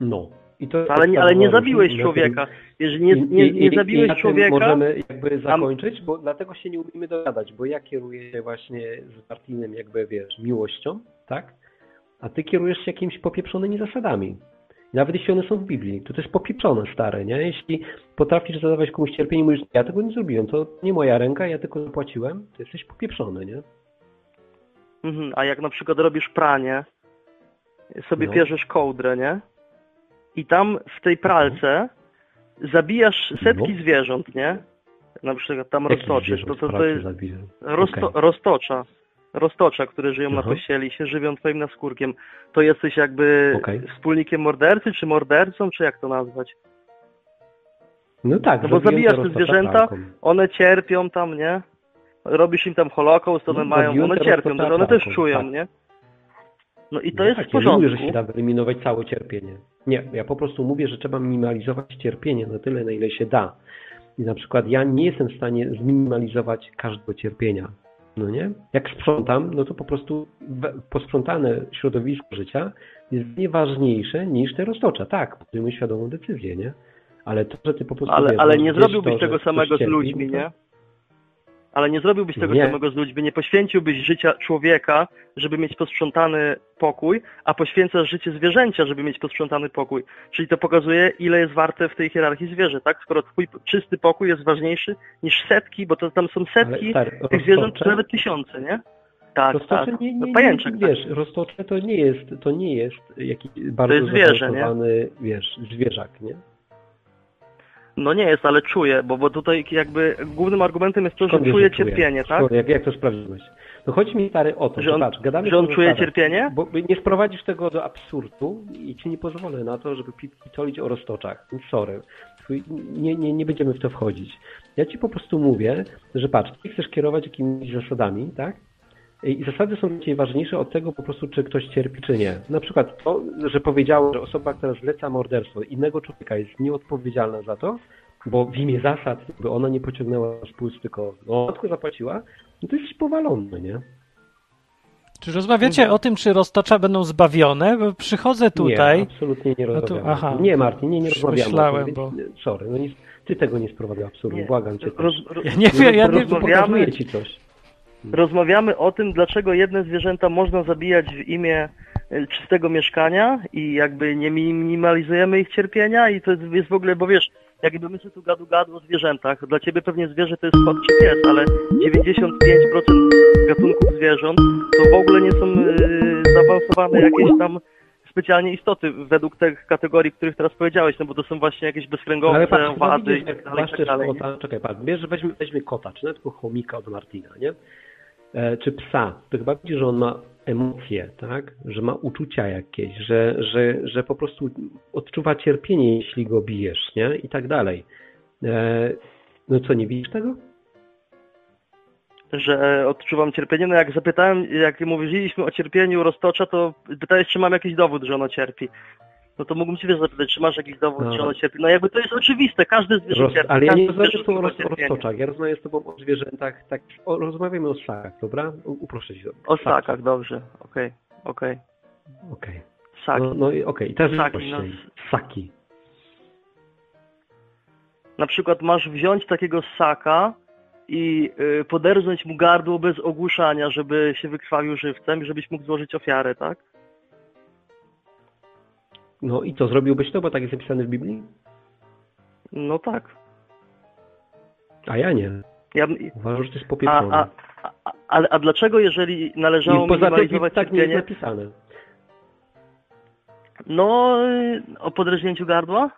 No. I to Ale nie, ale nie zabiłeś człowieka. Jeżeli nie, nie, nie zabiłeś człowieka, Możemy jakby zakończyć, bo dlatego się nie umiemy dogadać, bo ja kieruję się właśnie z partyjnym jakby, wiesz, miłością, tak? A ty kierujesz się jakimiś popieprzonymi zasadami. Nawet jeśli one są w Biblii, to jest popieprzone, stare, nie? Jeśli potrafisz zadawać komuś cierpienie i mówisz, ja tego nie zrobiłem, to nie moja ręka, ja tylko zapłaciłem, to jesteś popieprzony, nie? mhm, a jak na przykład robisz pranie, sobie No. bierzesz kołdrę, nie? I tam w tej pralce zabijasz setki No. zwierząt, nie? Na przykład tam roztoczysz, to, to, to jest? Rozto, Okej. Roztocza. Roztocza, które żyją na Aha. pościeli się żywią twoim naskórkiem. To jesteś jakby Okej. wspólnikiem mordercy, czy mordercą, czy jak to nazwać? No tak, No bo zabijasz te zwierzęta, one cierpią tam, nie? Robisz im tam holokaust, one No, mają, one cierpią, to one też pralką, czują, tak. nie? No i to No jest tak, w Ja nie porządku. mówię, że się da wyeliminować całe cierpienie. Nie, ja po prostu mówię, że trzeba minimalizować cierpienie na tyle, na ile się da. I na przykład ja nie jestem w stanie zminimalizować każdego cierpienia. No nie? Jak sprzątam, no to po prostu posprzątane środowisko życia jest nieważniejsze niż te roztocza. Tak, podejmuję świadomą decyzję, nie? Ale to, że ty po prostu Ale, wiesz, ale nie zrobiłbyś to, tego samego z ludźmi, nie? Ale nie zrobiłbyś tego Nie. samego z ludźmi, nie poświęciłbyś życia człowieka, żeby mieć posprzątany pokój, a poświęcasz życie zwierzęcia, żeby mieć posprzątany pokój. Czyli to pokazuje, ile jest warte w tej hierarchii zwierzę, tak? Skoro twój czysty pokój jest ważniejszy niż setki, bo to tam są setki Ale, stary, tych zwierząt, czy nawet tysiące, nie? Tak, Roztocze tak. nie, No nie, pajęczek, nie, tak. wiesz, roztocze to nie jest, to nie jest jakiś bardzo jest zwierzę, zaawansowany, wiesz, zwierzak, nie? No nie jest, ale czuję, bo, bo tutaj jakby głównym argumentem jest to, że Skąd czuje? cierpienie, tak? Skąd, Jak, jak to sprawdziłeś? No chodzi mi stary o to, Że on- patrz, gadamy że on czuje zasadach, cierpienie? Bo nie sprowadzisz tego do absurdu i ci nie pozwolę na to, żeby pi- pitolić o roztoczach. Sorry. Twój- Nie, nie, nie będziemy w to wchodzić. Ja ci po prostu mówię, że patrz, ty chcesz kierować jakimiś zasadami, tak? I zasady są ciebie ważniejsze od tego po prostu, czy ktoś cierpi, czy nie. Na przykład to, że powiedziałem, że osoba, która zleca morderstwo innego człowieka jest nieodpowiedzialna za to, bo w imię zasad, by ona nie pociągnęła spółz, tylko no, tylko zapłaciła, no to jesteś powalony, nie? Czy rozmawiacie o tym, czy roztocza będą zbawione? Bo przychodzę tutaj. Nie, absolutnie nie tu- rozmawiamy. aha. nie, Martin, nie, nie rozmawiamy. myślałem, tym, bo- Sorry, no nie, ty tego nie sprowadza absurdu, Nie. błagam cię. Roz, roz, Ja nie wiem, ja nie Pokazuję ci coś. Rozmawiamy o tym, dlaczego jedne zwierzęta można zabijać w imię e, czystego mieszkania i jakby nie minimalizujemy ich cierpienia i to jest, jest w ogóle, bo wiesz, jakby my sobie tu gadu gadu o zwierzętach, dla ciebie pewnie zwierzę to jest kot czy pies, ale 95% gatunków zwierząt to w ogóle nie są e, zaawansowane jakieś tam specjalnie istoty według tych kategorii, których teraz powiedziałeś, no bo to są właśnie jakieś bezkręgowce, Ale patrz, wady i widzisz, tak dalej, i tak dalej. kota, czekaj, patrz, bierz, weźmy, weźmy kota, czy nawet tylko chomika od Martina, nie? E, czy psa, to chyba widzisz, że on ma emocje, tak? Że ma uczucia jakieś, że, że, że po prostu odczuwa cierpienie, jeśli go bijesz, nie? I tak dalej. E, no co, nie widzisz tego? że odczuwam cierpienie. No jak zapytałem, jak mówiliśmy o cierpieniu roztocza, to pytałeś, czy mam jakiś dowód, że ono cierpi. No to mógłbym cię wiesz zapytać, czy masz jakiś dowód, No. że ono cierpi. No jakby to jest oczywiste, każdy zwierzę Roz, cierpi. ale ja nie rozmawiam z tobą o, roztoczach, ja rozmawiam z tobą o zwierzętach, tak, o, rozmawiamy o ssakach, dobra? U- Uproszę ci to. O ssakach, dobrze, okej, okej. Okej. Ssaki. No, no i okej, i teraz Ssaki, no. Ssaki. Na przykład masz wziąć takiego ssaka i y, poderznąć mu gardło bez ogłuszania, żeby się wykrwawił żywcem i żebyś mógł złożyć ofiarę, tak? No i co, zrobiłbyś to, bo tak jest napisane w Biblii? No tak. A ja nie. Ja, Uważam, że to jest a, popieprzone. a, a, ale, a dlaczego, jeżeli należało I minimalizować tak nie jest cierpienie, napisane. no o podrżnięciu gardła?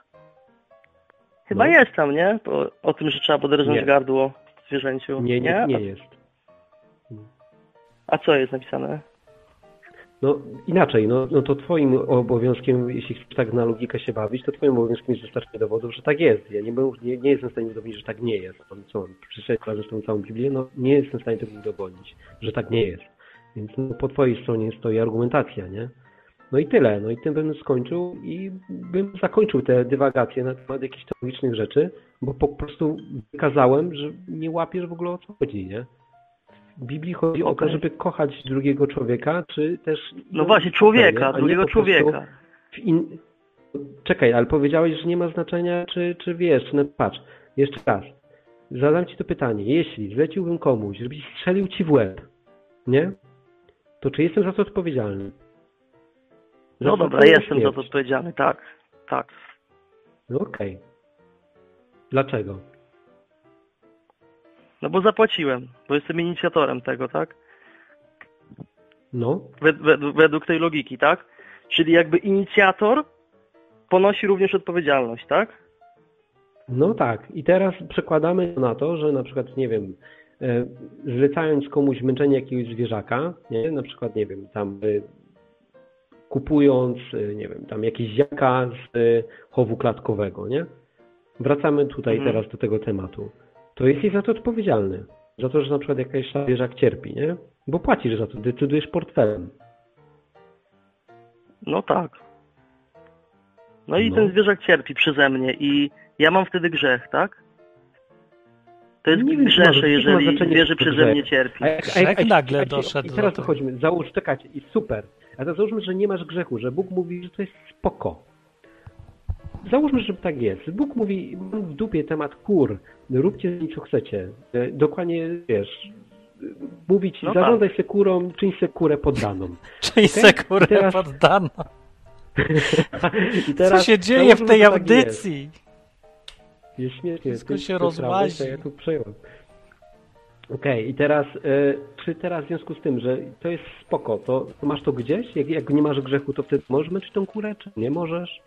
Chyba No. jest tam, nie? O, o tym, że trzeba podrżnąć Nie. gardło zwierzęciu. Nie, nie, nie jest. A co jest napisane? No inaczej, no, no to twoim obowiązkiem, jeśli chcesz tak na logikę się bawić, to twoim obowiązkiem jest dostarczenie dowodów, że tak jest. Ja nie, nie, nie jestem w stanie udowodnić, że tak nie jest. Mam co, przeczytać razem tą całą Biblię, no nie jestem w stanie tego udowodnić, że tak nie jest. Więc no, po twojej stronie stoi argumentacja, nie? No i tyle, no i tym bym skończył i bym zakończył te dywagacje na temat jakichś teologicznych rzeczy, bo po prostu wykazałem, że nie łapiesz w ogóle o co chodzi, nie? W Biblii chodzi o to, żeby kochać drugiego człowieka, czy też... No właśnie, człowieka, nie drugiego człowieka. In... Czekaj, ale powiedziałeś, że nie ma znaczenia, czy, czy wiesz, czy... no, Patrz, jeszcze raz. Zadam ci to pytanie. Jeśli zleciłbym komuś, żebyś strzelił ci w łeb, nie? To czy jestem za to odpowiedzialny? Za No dobra, jestem za to śmierć. odpowiedzialny, tak, tak. No okej. Dlaczego? No bo zapłaciłem, bo jestem inicjatorem tego, tak? No, Wed, wed, według tej logiki, tak? Czyli jakby inicjator ponosi również odpowiedzialność, tak? no tak. I teraz przekładamy na to, że na przykład, nie wiem, e, zlecając komuś męczenie jakiegoś zwierzaka, nie? Na przykład, nie wiem, tam e, kupując, e, nie wiem, tam jakieś jaka z chowu klatkowego, nie? Wracamy tutaj Mhm. teraz do tego tematu. To jesteś za to odpowiedzialny. Za to, że na przykład jakaś zwierzak cierpi, nie? Bo płacisz za to, decydujesz portfelem. No tak. No i No. ten zwierzak cierpi przeze mnie i ja mam wtedy grzech, tak? To jest Nie grzesze, ma jeżeli zwierzę przeze grzech. mnie cierpi. A jak, Grzech nagle doszedł I teraz tego. dochodźmy. Załóż, czekajcie, i super. A to załóżmy, że nie masz grzechu, że Bóg mówi, że to jest spoko. Załóżmy, że tak jest. Bóg mówi, mam w dupie temat kur, róbcie z nim co chcecie. E, Dokładnie, wiesz, mówi ci, No zarządzaj se kurą, czyń se kurę poddaną. Czyli Okej? sekurę I teraz- poddano. I Co teraz się dzieje w tej tak audycji? Jest, jest śmiesznie. Wszystko się rozłazi. Ja tu przejąłem. Okej, i teraz, e, czy teraz w związku z tym, że to jest spoko, to, to masz to gdzieś? Jak, jak nie masz grzechu, to wtedy możesz męczyć tą kurę, czy nie możesz?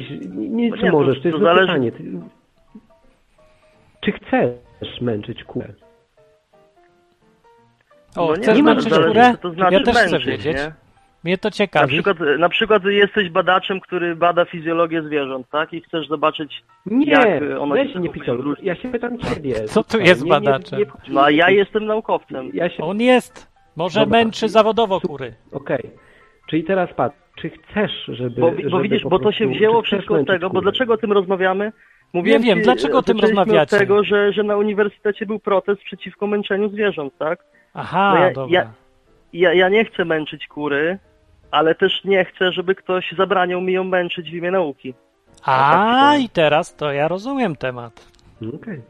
Nie, nie No czy nie, to- możesz, to, to jest zależy- pytanie. Ty, czy chcesz męczyć kurę? O, no nie, chcesz nie ma męczyć zależy, kurę? co to znaczy ja też chcę męczyć, wiedzieć. nie? Mnie to Na ciekawi. przykład, na przykład jesteś badaczem, który bada fizjologię zwierząt, tak? I chcesz zobaczyć, Nie, Jak ono weź się nie zachowuje pitol. w różnych- Ja się pytam ciebie. Co tu jest nie- nie- badaczem? nie wchodź- no a ja jestem naukowcem. Ja się On jest. Może Dobra. męczy zawodowo kury. Okej. Czyli teraz patrz, czy chcesz, żeby... Bo, żeby bo widzisz, bo to się wzięło wszystko z tego, bo dlaczego o tym rozmawiamy? Mówiłem Nie wiem, ci, dlaczego o tym rozmawiacie? od tego, że, że na uniwersytecie był protest przeciwko męczeniu zwierząt, tak? Aha, No ja- dobra. ja- Ja, ja nie chcę męczyć kury, ale też nie chcę, żeby ktoś zabraniał mi ją męczyć w imię nauki. A, i teraz to ja rozumiem temat. Okej.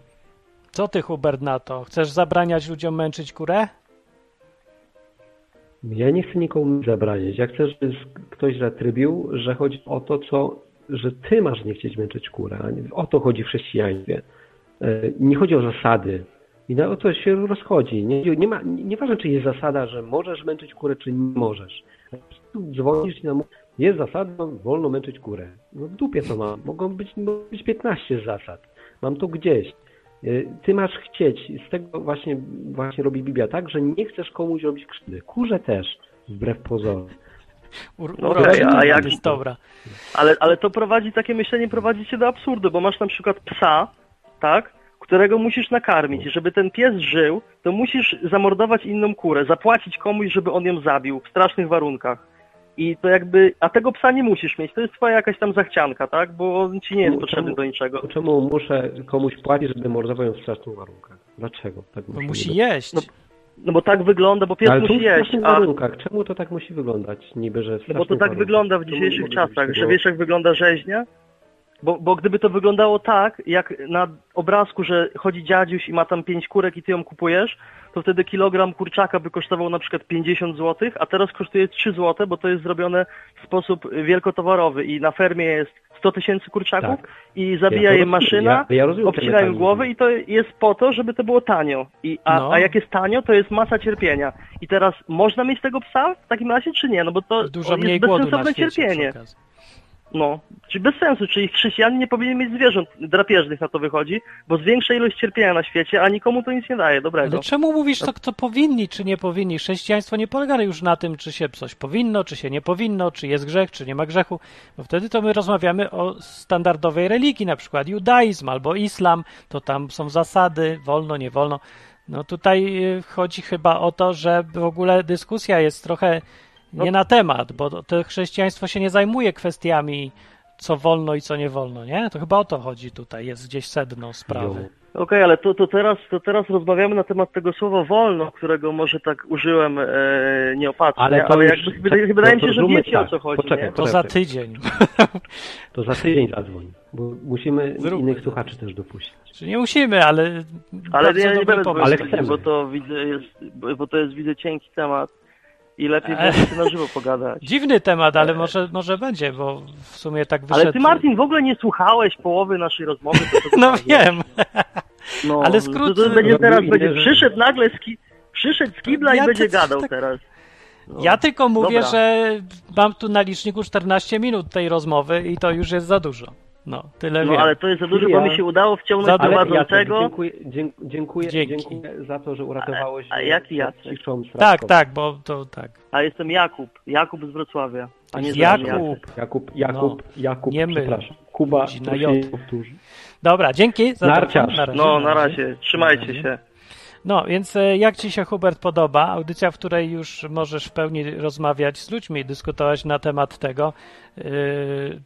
Co ty, Hubert, na to? Chcesz zabraniać ludziom męczyć kurę? Ja nie chcę nikomu zabraniać. Ja chcę, żeby ktoś zatrybił, że chodzi o to, co, że ty masz nie chcieć męczyć kurę. O to chodzi w chrześcijaństwie. E, Nie chodzi o zasady. I na o to się rozchodzi. Nie, nie ma, nie, nieważne, czy jest zasada, że możesz męczyć kurę, czy nie możesz. Prostu Dzwonisz i nam jest zasada, wolno męczyć kurę. No w dupie to mam. Mogą być, mogą być 15 zasad. Mam to gdzieś. E, Ty masz chcieć. Z tego właśnie, właśnie robi Biblia tak, że nie chcesz komuś robić krzywdy. Kurze też, wbrew pozorom. Ur- No okej, a jak- jest dobra. Ale, ale to prowadzi, takie myślenie prowadzi cię do absurdu, bo masz na przykład psa, tak? którego musisz nakarmić. I żeby ten pies żył, to musisz zamordować inną kurę, zapłacić komuś, żeby on ją zabił w strasznych warunkach. I to jakby, a tego psa nie musisz mieć, to jest twoja jakaś tam zachcianka, tak? Bo on ci nie jest Czemu- potrzebny do niczego. Czemu muszę komuś płacić, żeby mordował ją w strasznych warunkach? Dlaczego? Tak Bo musi jeść. No, No bo tak wygląda, bo pies Ale musi w jeść, strasznych a... warunkach. Czemu to tak musi wyglądać? Niby, że w No bo to tak warunkach? wygląda w dzisiejszych czasach, że wiesz jak wygląda rzeźnia? Bo, bo gdyby to wyglądało tak, jak na obrazku, że chodzi dziadziuś i ma tam pięć kurek i ty ją kupujesz, to wtedy kilogram kurczaka by kosztował na przykład 50 zł, a teraz kosztuje 3 zł, bo to jest zrobione w sposób wielkotowarowy i na fermie jest 100 tysięcy kurczaków Tak. i zabija Ja je maszyna, Ja- ja głowę i to jest po to, żeby to było tanio. I, a, No. a jak jest tanio, to jest masa cierpienia. I teraz można mieć tego psa w takim razie, czy nie? No bo to Dużo jest mniej głodu na bezsensowne cierpienie. okazji. No, czyli bez sensu, czyli chrześcijanin nie powinien mieć zwierząt drapieżnych na to wychodzi, bo zwiększa ilość cierpienia na świecie, a nikomu to nic nie daje dobrego. Ale czemu mówisz to, kto powinni, czy nie powinni? Chrześcijaństwo nie polega już na tym, czy się coś powinno, czy się nie powinno, czy jest grzech, czy nie ma grzechu, bo wtedy to my rozmawiamy o standardowej religii, na przykład judaizm albo islam, to tam są zasady, wolno, nie wolno. No tutaj y, chodzi chyba o to, że w ogóle dyskusja jest trochę nie No. na temat, bo to- to chrześcijaństwo się nie zajmuje kwestiami, co wolno i co nie wolno, nie? To chyba o to chodzi tutaj, jest gdzieś sedno sprawy. Okej, ale to, to, teraz, to teraz rozmawiamy na temat tego słowa wolno, którego może tak użyłem e, nieopatrznie, Ale ale, już- jakby, wydaje, wydaje mi się, to że wiecie o tak. co chodzi, Poczekaj, nie? To za tydzień. To za tydzień zadzwoń, bo musimy Zróbmy innych słuchaczy też dopuścić. Czy nie musimy, ale. Ale ja nie będę pomysł. Ale chcemy. bo to widzę jest, bo to jest widzę cienki temat i lepiej E. się na żywo pogadać. Dziwny temat, ale może, może będzie, bo w sumie tak wyszedł. Ale ty Martin w ogóle nie słuchałeś połowy naszej rozmowy. To to No wiem. No, Ale skrót- To, będzie teraz, będzie przyszedł nagle z ki, przyszedł z kibla Ja i będzie gadał tak- teraz. No. Ja tylko mówię, Dobra. że mam tu na liczniku 14 minut tej rozmowy i to już jest za dużo. No, tyle No wiem. ale to jest za dużo, bo mi się udało wciągnąć prowadzącego. dziękuję, dziękuję, Dzięki. dziękuję za to, że uratowałeś A- a jaki Jacek? Tak, tak, bo to tak. A jestem Jakub. Jakub z Wrocławia. A nie Jakub. Jakub. Jakub, Jakub, Jakub, nie przepraszam. Kuba, Chodzi na J. powtórzy. Dobra, dzięki za Narciarz. telefon. No, na razie. Trzymajcie się. No, więc e, jak Ci się, Hubert, podoba? Audycja, w której już możesz w pełni rozmawiać z ludźmi dyskutować na temat tego, yy,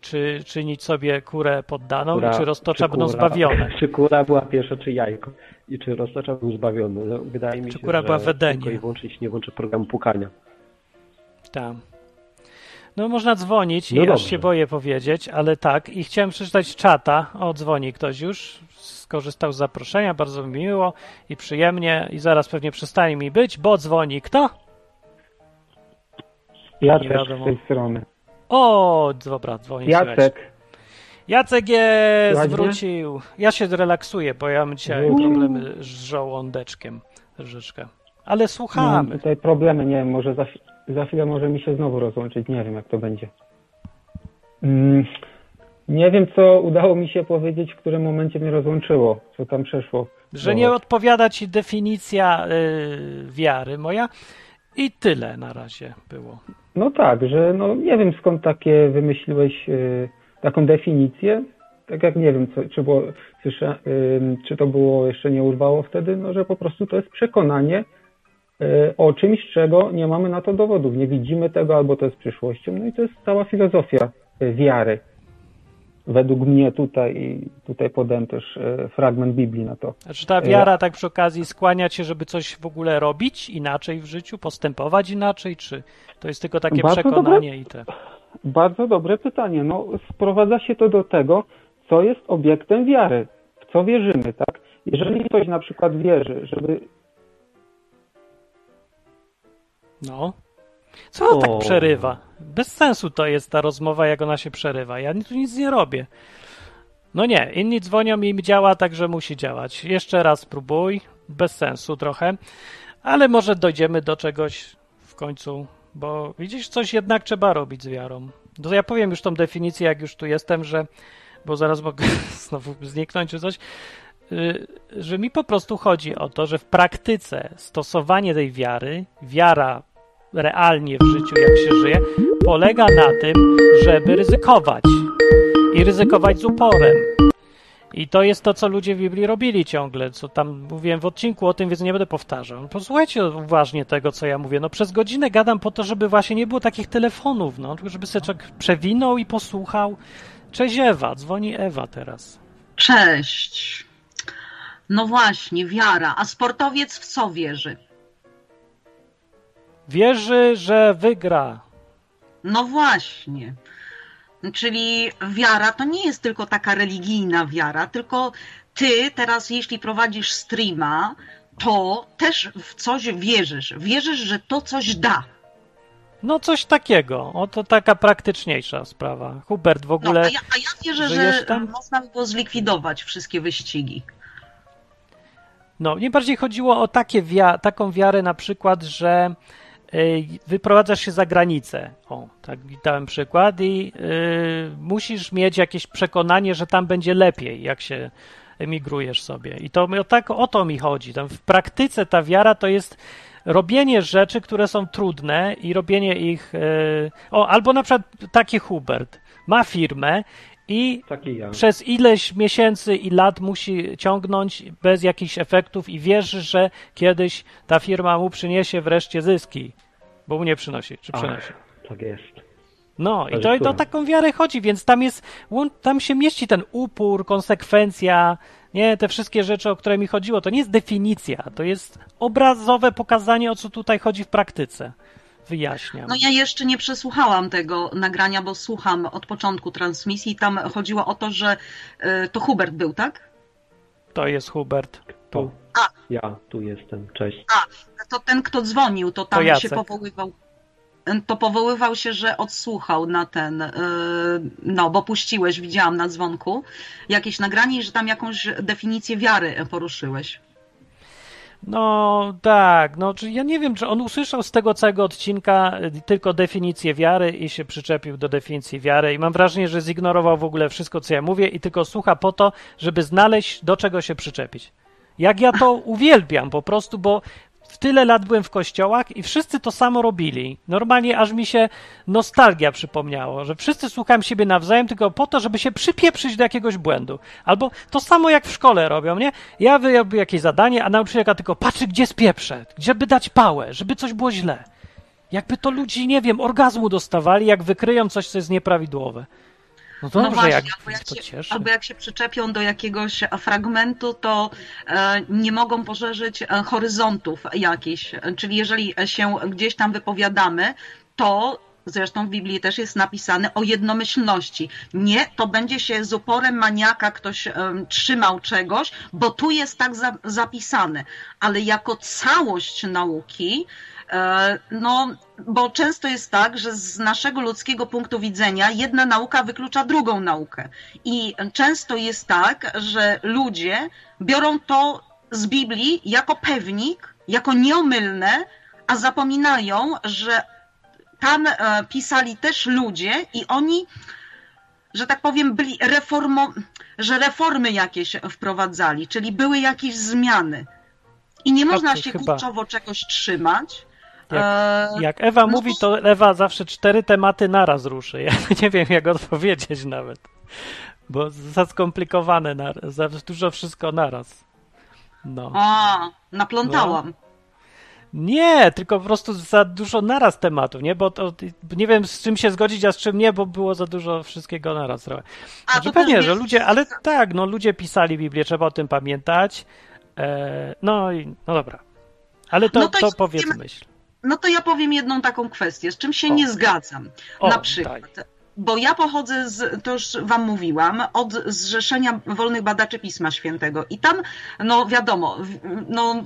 czy czynić sobie kurę poddaną Kura- i czy roztocza czy będą kura- zbawione. Czy kura była pierwsza, czy jajko? I czy roztocza był zbawiony? No, wydaje mi Czy się, kura że była tylko i wyłącznie nie włączę programu pukania. Tam. No, można dzwonić No i aż dobrze. się boję powiedzieć, ale tak. I chciałem przeczytać czata. O, dzwoni ktoś już. Skorzystał z zaproszenia, bardzo mi miło i przyjemnie. I zaraz pewnie przestanie mi być, bo dzwoni kto? Ja Nie też wiadomo. z tej strony. O, dobra, dzwoni. Jacek, Jacek jest, Ładnie? wrócił. Ja się relaksuję, bo ja mam dzisiaj Wrócił. problemy z żołądeczkiem troszeczkę. Ale mam słuchamy. tutaj problemy, nie wiem, może za, za chwilę może mi się znowu rozłączyć, nie wiem jak to będzie. Mm, nie wiem, co udało mi się powiedzieć, w którym momencie mnie rozłączyło, co tam przeszło. Że nie odpowiada ci definicja y, wiary moja i tyle na razie było. No tak, że no nie wiem skąd takie wymyśliłeś y, taką definicję. Tak jak nie wiem, co, czy, było, słysza, y, czy to było jeszcze nie urwało wtedy, no że po prostu to jest przekonanie y, o czymś, czego nie mamy na to dowodów. Nie widzimy tego, albo to jest przyszłością. No i to jest cała filozofia y, wiary. Według mnie tutaj, i tutaj podałem też y, fragment Biblii na to. Znaczy ta wiara tak przy okazji skłania cię, żeby coś w ogóle robić inaczej w życiu, postępować inaczej, czy to jest tylko takie Bardzo przekonanie i te... Bardzo dobre pytanie. No, sprowadza się to do tego, co jest obiektem wiary, w co wierzymy, tak? Jeżeli ktoś na przykład wierzy, żeby. No. Co O. tak przerywa? Bez sensu to jest ta rozmowa, jak ona się przerywa. Ja tu nic nie robię. No nie, inni dzwonią i im działa, także musi działać. Jeszcze raz spróbuj. Bez sensu trochę. Ale może dojdziemy do czegoś w końcu, bo widzisz, coś jednak trzeba robić z wiarą. To ja powiem już tą definicję, jak już tu jestem, że, bo zaraz mogę znowu zniknąć czy coś, y, że mi po prostu chodzi o to, że w praktyce stosowanie tej wiary, wiara realnie w życiu, jak się żyje, polega na tym, żeby ryzykować. I ryzykować z uporem. I to jest to, co ludzie w Biblii robili ciągle, co tam mówiłem w odcinku o tym, więc nie będę powtarzał. Posłuchajcie uważnie tego, co ja mówię. No przez godzinę gadam po to, żeby właśnie nie było takich telefonów, no, żeby człowiek przewinął i posłuchał. Cześć Ewa, dzwoni Ewa teraz. Cześć. No właśnie, wiara. A sportowiec w co wierzy? Wierzy, że wygra. No właśnie. Czyli wiara to nie jest tylko taka religijna wiara, tylko ty teraz, jeśli prowadzisz streama, to też w coś wierzysz. Wierzysz, że to coś da. No coś takiego. Oto taka praktyczniejsza sprawa. Hubert w ogóle. No, a, ja, a ja wierzę, że tam? można by było zlikwidować wszystkie wyścigi. No, mnie bardziej chodziło o takie wia taką wiarę na przykład, że wyprowadzasz się za granicę. O, tak dałem przykład i y, musisz mieć jakieś przekonanie, że tam będzie lepiej, jak się emigrujesz sobie. I to o, tak, o to mi chodzi. Tam w praktyce ta wiara to jest robienie rzeczy, które są trudne i robienie ich. Y, o, albo na przykład taki Hubert ma firmę i ja. przez ileś miesięcy i lat musi ciągnąć bez jakichś efektów i wierzy, że kiedyś ta firma mu przyniesie wreszcie zyski, bo mu nie przynosi, czy przynosi. Ach, tak jest. No i to, i to taką wiarę chodzi, więc tam jest, tam się mieści ten upór, konsekwencja, nie, te wszystkie rzeczy, o które mi chodziło, to nie jest definicja, to jest obrazowe pokazanie, o co tutaj chodzi w praktyce wyjaśniam. No ja jeszcze nie przesłuchałam tego nagrania, bo słucham od początku transmisji. Tam chodziło o to, że y, to Hubert był, tak? To jest Hubert. To. A. Ja tu jestem, cześć. A, to ten, kto dzwonił, to tam to się powoływał. To powoływał się, że odsłuchał na ten, y, no bo puściłeś, widziałam na dzwonku, jakieś nagranie i że tam jakąś definicję wiary poruszyłeś. No tak, no czy ja nie wiem, czy on usłyszał z tego całego odcinka y, tylko definicję wiary i się przyczepił do definicji wiary i mam wrażenie, że zignorował w ogóle wszystko, co ja mówię i tylko słucha po to, żeby znaleźć do czego się przyczepić. Jak ja to uwielbiam po prostu, bo w tyle lat byłem w kościołach i wszyscy to samo robili. Normalnie aż mi się nostalgia przypomniało, że wszyscy słuchałem siebie nawzajem tylko po to, żeby się przypieprzyć do jakiegoś błędu. Albo to samo jak w szkole robią, nie? Ja wyrobię jakieś zadanie, a nauczycielka tylko patrzy, gdzie spieprzę, żeby dać pałę, żeby coś było źle. Jakby to ludzi, nie wiem, orgazmu dostawali, jak wykryją coś, co jest nieprawidłowe. No dobrze, no właśnie, jak, albo, jak to się, albo jak się przyczepią do jakiegoś fragmentu, to e, nie mogą poszerzyć e, horyzontów jakichś. Czyli jeżeli się gdzieś tam wypowiadamy, to zresztą w Biblii też jest napisane o jednomyślności. Nie, to będzie się z uporem maniaka ktoś um, trzymał czegoś, bo tu jest tak za, zapisane. Ale jako całość nauki E, no, bo często jest tak, że z naszego ludzkiego punktu widzenia jedna nauka wyklucza drugą naukę. I często jest tak, że ludzie biorą to z Biblii jako pewnik, jako nieomylne, a zapominają, że tam e, pisali też ludzie i oni, że tak powiem, byli reformo, że reformy jakieś wprowadzali, czyli były jakieś zmiany. I nie można się chyba. kurczowo czegoś trzymać, jak, eee, jak Ewa no mówi, to Ewa zawsze cztery tematy naraz ruszy. Ja nie wiem, jak odpowiedzieć nawet. Bo za skomplikowane, za dużo wszystko naraz. No. A, naplątałam. No. Nie, tylko po prostu za dużo naraz tematów, nie? Bo to nie wiem z czym się zgodzić, a z czym nie, bo było za dużo wszystkiego naraz trochę. Znaczy pewnie, że ludzie, ale tak, no ludzie pisali Biblię, trzeba o tym pamiętać. E, no i no dobra. Ale to, no to, to powiedz myśl. No to ja powiem jedną taką kwestię, z czym się o. nie zgadzam. O, Na przykład. Daj. Bo ja pochodzę z, to już wam mówiłam, od Zrzeszenia Wolnych Badaczy Pisma Świętego. I tam, no wiadomo, no,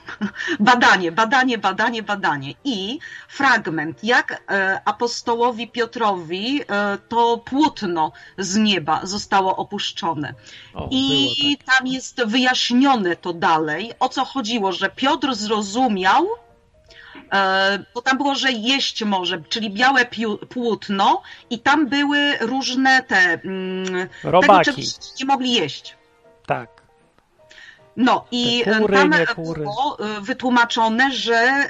badanie, badanie, badanie, badanie. I fragment, jak e, apostołowi Piotrowi e, to płótno z nieba zostało opuszczone. O, I tak. tam jest wyjaśnione to dalej, o co chodziło, że Piotr zrozumiał, bo tam było, że jeść może, czyli białe płótno i tam były różne te... Mm, Robaki. Tego, nie mogli jeść. Tak. No i kury, tam było e, wytłumaczone, że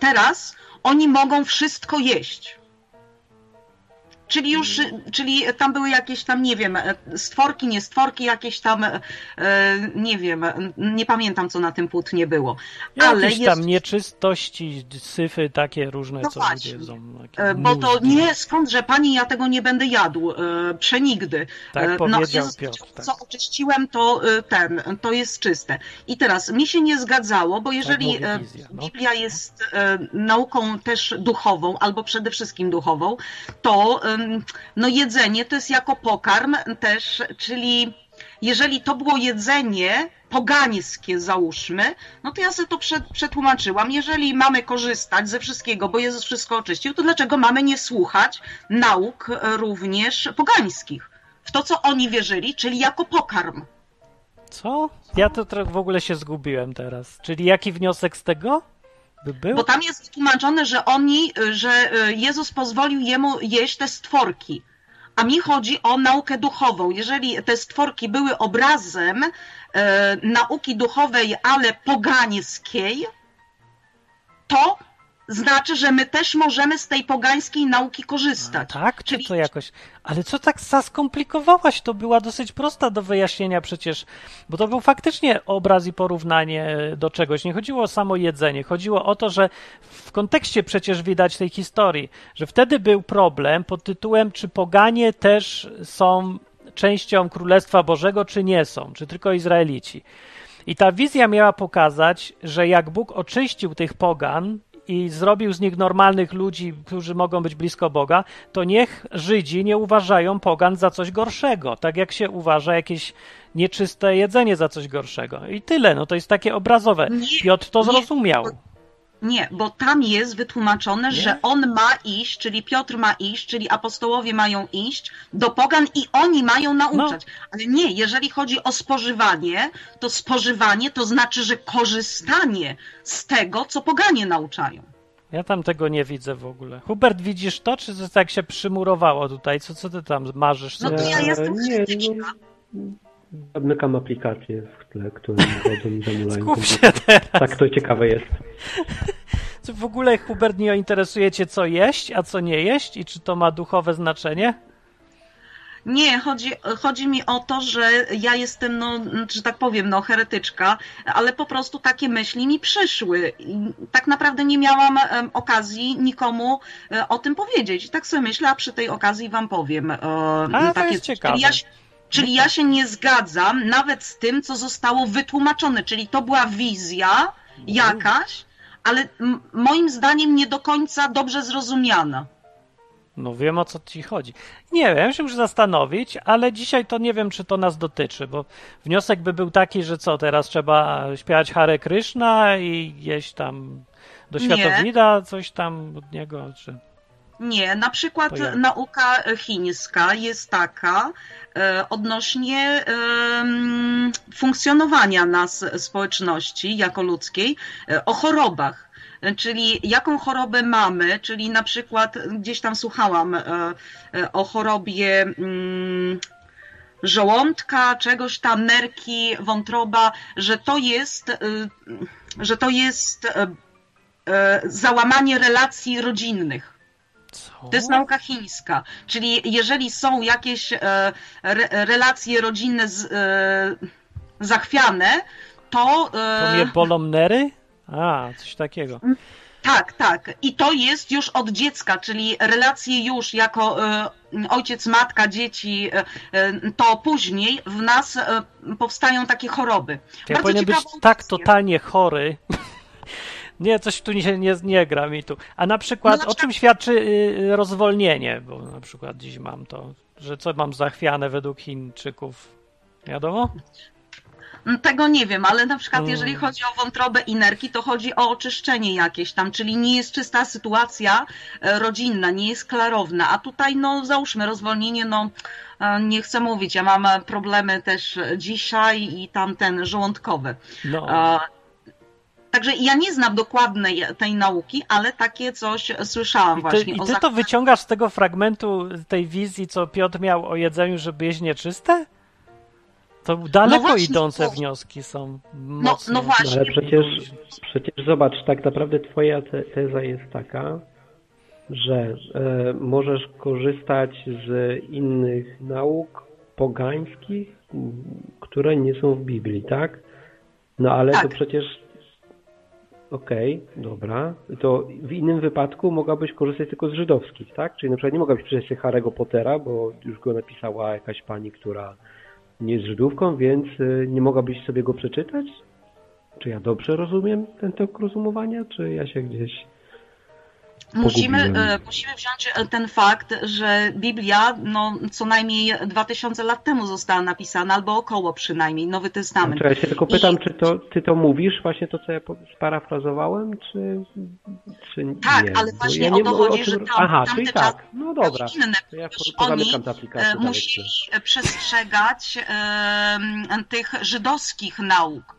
teraz oni mogą wszystko jeść. Czyli już, czyli tam były jakieś tam, nie wiem, stworki, nie stworki, jakieś tam, e, nie wiem, nie pamiętam co na tym płótnie było. Ale jakieś jest... tam nieczystości, syfy takie różne, no co właśnie, ludzie jedzą. E, bo to nie, skądże pani, ja tego nie będę jadł, e, przenigdy. Tak no, powiedział Piotr. Tak. Co oczyściłem, to ten, to jest czyste. I teraz, mi się nie zgadzało, bo jeżeli tak wizja, no. Biblia jest nauką też duchową, albo przede wszystkim duchową, to no jedzenie to jest jako pokarm też, czyli jeżeli to było jedzenie pogańskie, załóżmy, no to ja sobie to przetłumaczyłam. Jeżeli mamy korzystać ze wszystkiego, bo Jezus wszystko oczyścił, to dlaczego mamy nie słuchać nauk również pogańskich? W to, co oni wierzyli, czyli jako pokarm. Co? Ja to trochę w ogóle się zgubiłem teraz. Czyli jaki wniosek z tego? By był? Bo tam jest tłumaczone, że oni, że e, Jezus pozwolił jemu jeść te stworki. A mi chodzi o naukę duchową. Jeżeli te stworki były obrazem e, nauki duchowej, ale pogańskiej, to znaczy, że my też możemy z tej pogańskiej nauki korzystać. A, tak, czy Czyli... to jakoś. Ale co tak skomplikowałaś? To była dosyć prosta do wyjaśnienia przecież, bo to był faktycznie obraz i porównanie do czegoś. Nie chodziło o samo jedzenie, chodziło o to, że w kontekście przecież widać tej historii, że wtedy był problem pod tytułem, czy poganie też są częścią Królestwa Bożego, czy nie są, czy tylko Izraelici. I ta wizja miała pokazać, że jak Bóg oczyścił tych pogan, i zrobił z nich normalnych ludzi, którzy mogą być blisko Boga, to niech Żydzi nie uważają pogan za coś gorszego, tak jak się uważa jakieś nieczyste jedzenie za coś gorszego. I tyle, no to jest takie obrazowe. Piotr to zrozumiał. Nie, bo tam jest wytłumaczone, nie? że on ma iść, czyli Piotr ma iść, czyli apostołowie mają iść do pogan i oni mają nauczać. No. Ale nie, jeżeli chodzi o spożywanie, to spożywanie to znaczy, że korzystanie z tego, co poganie nauczają. Ja tam tego nie widzę w ogóle. Hubert, widzisz to, czy to tak się przymurowało tutaj? Co, co ty tam marzysz? No to ja jestem nie, no, Zamykam aplikację w tle, którą chodzą zamulają. Skup się teraz. Tak, to ciekawe jest. Czy w ogóle, Hubert, nie interesuje cię, co jeść, a co nie jeść? I czy to ma duchowe znaczenie? Nie, chodzi, chodzi mi o to, że ja jestem, no, że tak powiem, no, heretyczka, ale po prostu takie myśli mi przyszły. I tak naprawdę nie miałam um, okazji nikomu um, o tym powiedzieć. I tak sobie myślę, a przy tej okazji wam powiem. Um, a, takie, to jest ciekawe. Ja, Czyli ja się nie zgadzam nawet z tym, co zostało wytłumaczone, czyli to była wizja jakaś, ale moim zdaniem nie do końca dobrze zrozumiana. No wiem o co ci chodzi. Nie wiem, się muszę zastanowić, ale dzisiaj to nie wiem, czy to nas dotyczy, bo wniosek by był taki, że co, teraz trzeba śpiewać Hare Krishna i jeść tam do światowida coś tam od niego, czy... Nie, na przykład nauka chińska jest taka e, odnośnie e, funkcjonowania nas społeczności jako ludzkiej e, o chorobach. Czyli jaką chorobę mamy, czyli na przykład gdzieś tam słuchałam o chorobie mm, żołądka, czegoś tam, nerki, wątroba, że to jest, że to jest załamanie relacji rodzinnych co? To jest nauka chińska. Czyli jeżeli są jakieś e, re, relacje rodzinne z, e, zachwiane, to... E, to mnie bolą nery? A, coś takiego. Tak, tak. I to jest już od dziecka, czyli relacje już jako ojciec, matka, dzieci, to później w nas powstają takie choroby. Ja Bardzo powinien być tak totalnie chory, nie, coś tu nie, nie, nie gra mi tu. A na przykład, no, na o czym świadczy y, rozwolnienie? Bo na przykład dziś mam to, że co mam zachwiane według Chińczyków. Wiadomo? Mm, tego nie wiem, ale na przykład jeżeli chodzi o wątrobę i nerki, to chodzi o oczyszczenie jakieś tam, czyli nie jest czysta sytuacja e, rodzinna, nie jest klarowna. A tutaj, no załóżmy, rozwolnienie, no e, nie chcę mówić, ja mam problemy też dzisiaj i tamten żołądkowy. No. Także ja nie znam dokładnej tej nauki, ale takie coś słyszałam I ty, właśnie. I ty to wyciągasz z tego fragmentu tej wizji, co Piotr miał o jedzeniu, żeby jeść nieczyste? To daleko no właśnie, idące to... wnioski są. No, no właśnie. ale przecież, przecież zobacz, tak naprawdę twoja te, teza jest taka, że e, możesz korzystać z innych nauk pogańskich, które nie są w Biblii, tak? No ale to Tak. przecież okej, dobra. To w innym wypadku mogłabyś korzystać tylko z żydowskich, tak? Czyli na przykład nie mogłabyś przeczytać sobie Harry'ego Pottera, bo już go napisała jakaś pani, która nie jest Żydówką, więc y, nie mogłabyś sobie go przeczytać? Czy ja dobrze rozumiem ten tok rozumowania, czy ja się gdzieś... Musimy, e, musimy wziąć e, ten fakt, że Biblia no, co najmniej 2000 lat temu została napisana, albo około przynajmniej, Nowy Testament. Znaczy, ja się tylko pytam, I- czy to, ty to mówisz, właśnie to, co ja sparafrazowałem, czy, czy Tak, nie? ale Bo właśnie ja o to chodzi, czym- że tam- Aha, tamte czasy tak, no dobra. inne, To ja oni e, musieli przestrzegać em, tych żydowskich nauk.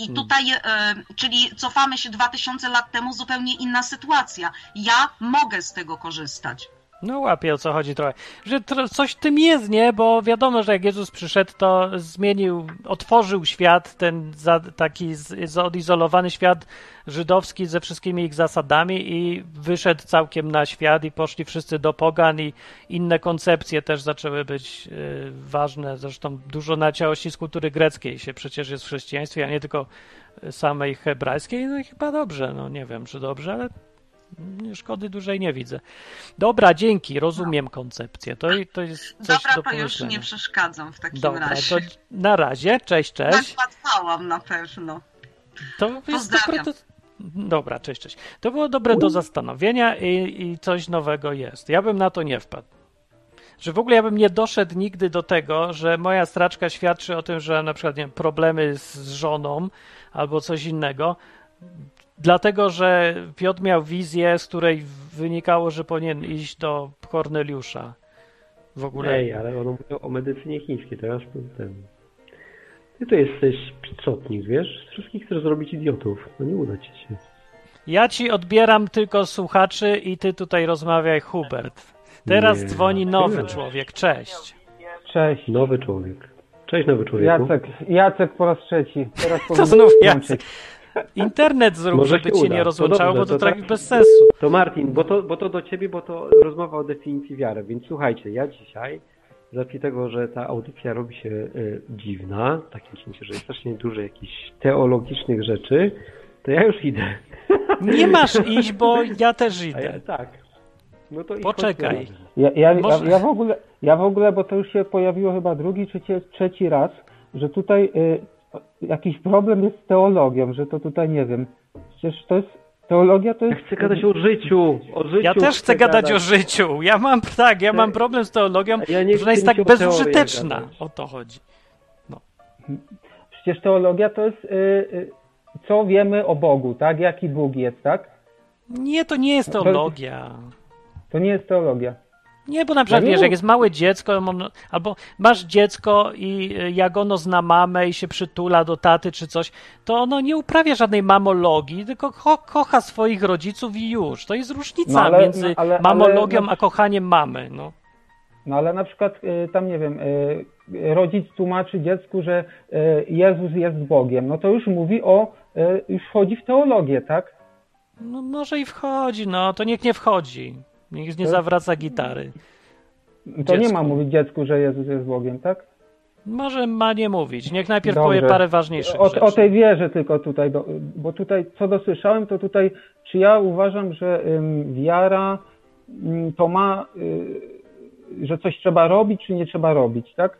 I Hmm. tutaj, e, czyli cofamy się 2000 lat temu, zupełnie inna sytuacja. Ja mogę z tego korzystać. No łapię o co chodzi trochę. Że tro, coś tym jest, nie? Bo wiadomo, że jak Jezus przyszedł, to zmienił, otworzył świat, ten za, taki odizolowany świat żydowski ze wszystkimi ich zasadami i wyszedł całkiem na świat i poszli wszyscy do pogan i inne koncepcje też zaczęły być y, ważne. Zresztą dużo naciałości z kultury greckiej się przecież jest w chrześcijaństwie, a nie tylko samej hebrajskiej. No i chyba dobrze, no nie wiem, czy dobrze, ale szkody dużej nie widzę. Dobra, dzięki, rozumiem koncepcję. To, to jest coś Dobra, do to już nie przeszkadzam w takim Dobra, razie. to na razie, cześć, cześć. Nakładałam na pewno. To jest dobre do... Dobra, cześć, cześć. To było dobre do zastanowienia i, i coś nowego jest. Ja bym na to nie wpadł. Że w ogóle ja bym nie doszedł nigdy do tego, że moja straczka świadczy o tym, że na przykład nie wiem, problemy z żoną albo coś innego, dlatego że Piotr miał wizję, z której wynikało, że powinien iść do Korneliusza. W ogóle. Ej, ale ono mówiło o medycynie chińskiej, teraz ten... Ty to jesteś picotnik, wiesz? Z wszystkich chcesz zrobić idiotów. No nie uda ci się. Ja ci odbieram tylko słuchaczy i ty tutaj rozmawiaj, Hubert. Teraz Nie. dzwoni nowy Nie. człowiek. Cześć. Cześć. Nowy człowiek. Cześć, nowy człowieku. Jacek, Jacek po raz trzeci. Teraz To znów. Jacek. Internet zrób, Może żeby cię nie To rozłączało, dobrze, bo to, to tak- bez sensu. To Martin, bo to, bo to do ciebie, bo to rozmowa o definicji wiary. Więc słuchajcie, ja dzisiaj, z racji tego, że ta audycja robi się y, dziwna, w takim sensie, że jest strasznie dużo jakichś teologicznych rzeczy, to ja już idę. Nie masz iść, bo ja też A ja, idę. tak. No to Poczekaj. Ja, ja, ja, w ogóle, ja w ogóle, bo to już się pojawiło chyba drugi czy trzeci raz, że tutaj y, jakiś problem jest z teologią, że to tutaj nie wiem. Przecież to jest, teologia to Ja jest... chcę gadać o życiu, o życiu. Ja też chcę gadać o życiu. Ja mam tak, ja mam Ja- problem z teologią, ja nie że ona jest tak bezużyteczna. O to chodzi. Przecież teologia to jest, y, y, co wiemy o Bogu, tak? Jaki Bóg jest, tak? Nie, to nie jest teologia. To nie jest teologia. Nie, bo na przykład wiesz, jak jest małe dziecko, albo masz dziecko i y, jak ono zna mamę i się przytula do taty czy coś, to ono nie uprawia żadnej mamologii, tylko ko kocha swoich rodziców i już. To jest różnica No ale- między no ale- ale- mamologią no- a kochaniem mamy. No. No ale na przykład y, tam nie wiem, y, rodzic tłumaczy dziecku, że Jezus jest Bogiem, no to już mówi o, już wchodzi w teologię, tak? no może i wchodzi, no to niech nie wchodzi. Niech nie To- zawraca gitary. To nie Dziecku. ma mówić dziecku, że Jezus jest Bogiem, tak? Może ma nie mówić. Niech najpierw Dobrze. powie parę ważniejszych O, rzeczy. o tej wierze tylko tutaj, bo tutaj co dosłyszałem, to tutaj, czy ja uważam, że wiara to ma, y, że coś trzeba robić, czy nie trzeba robić, tak?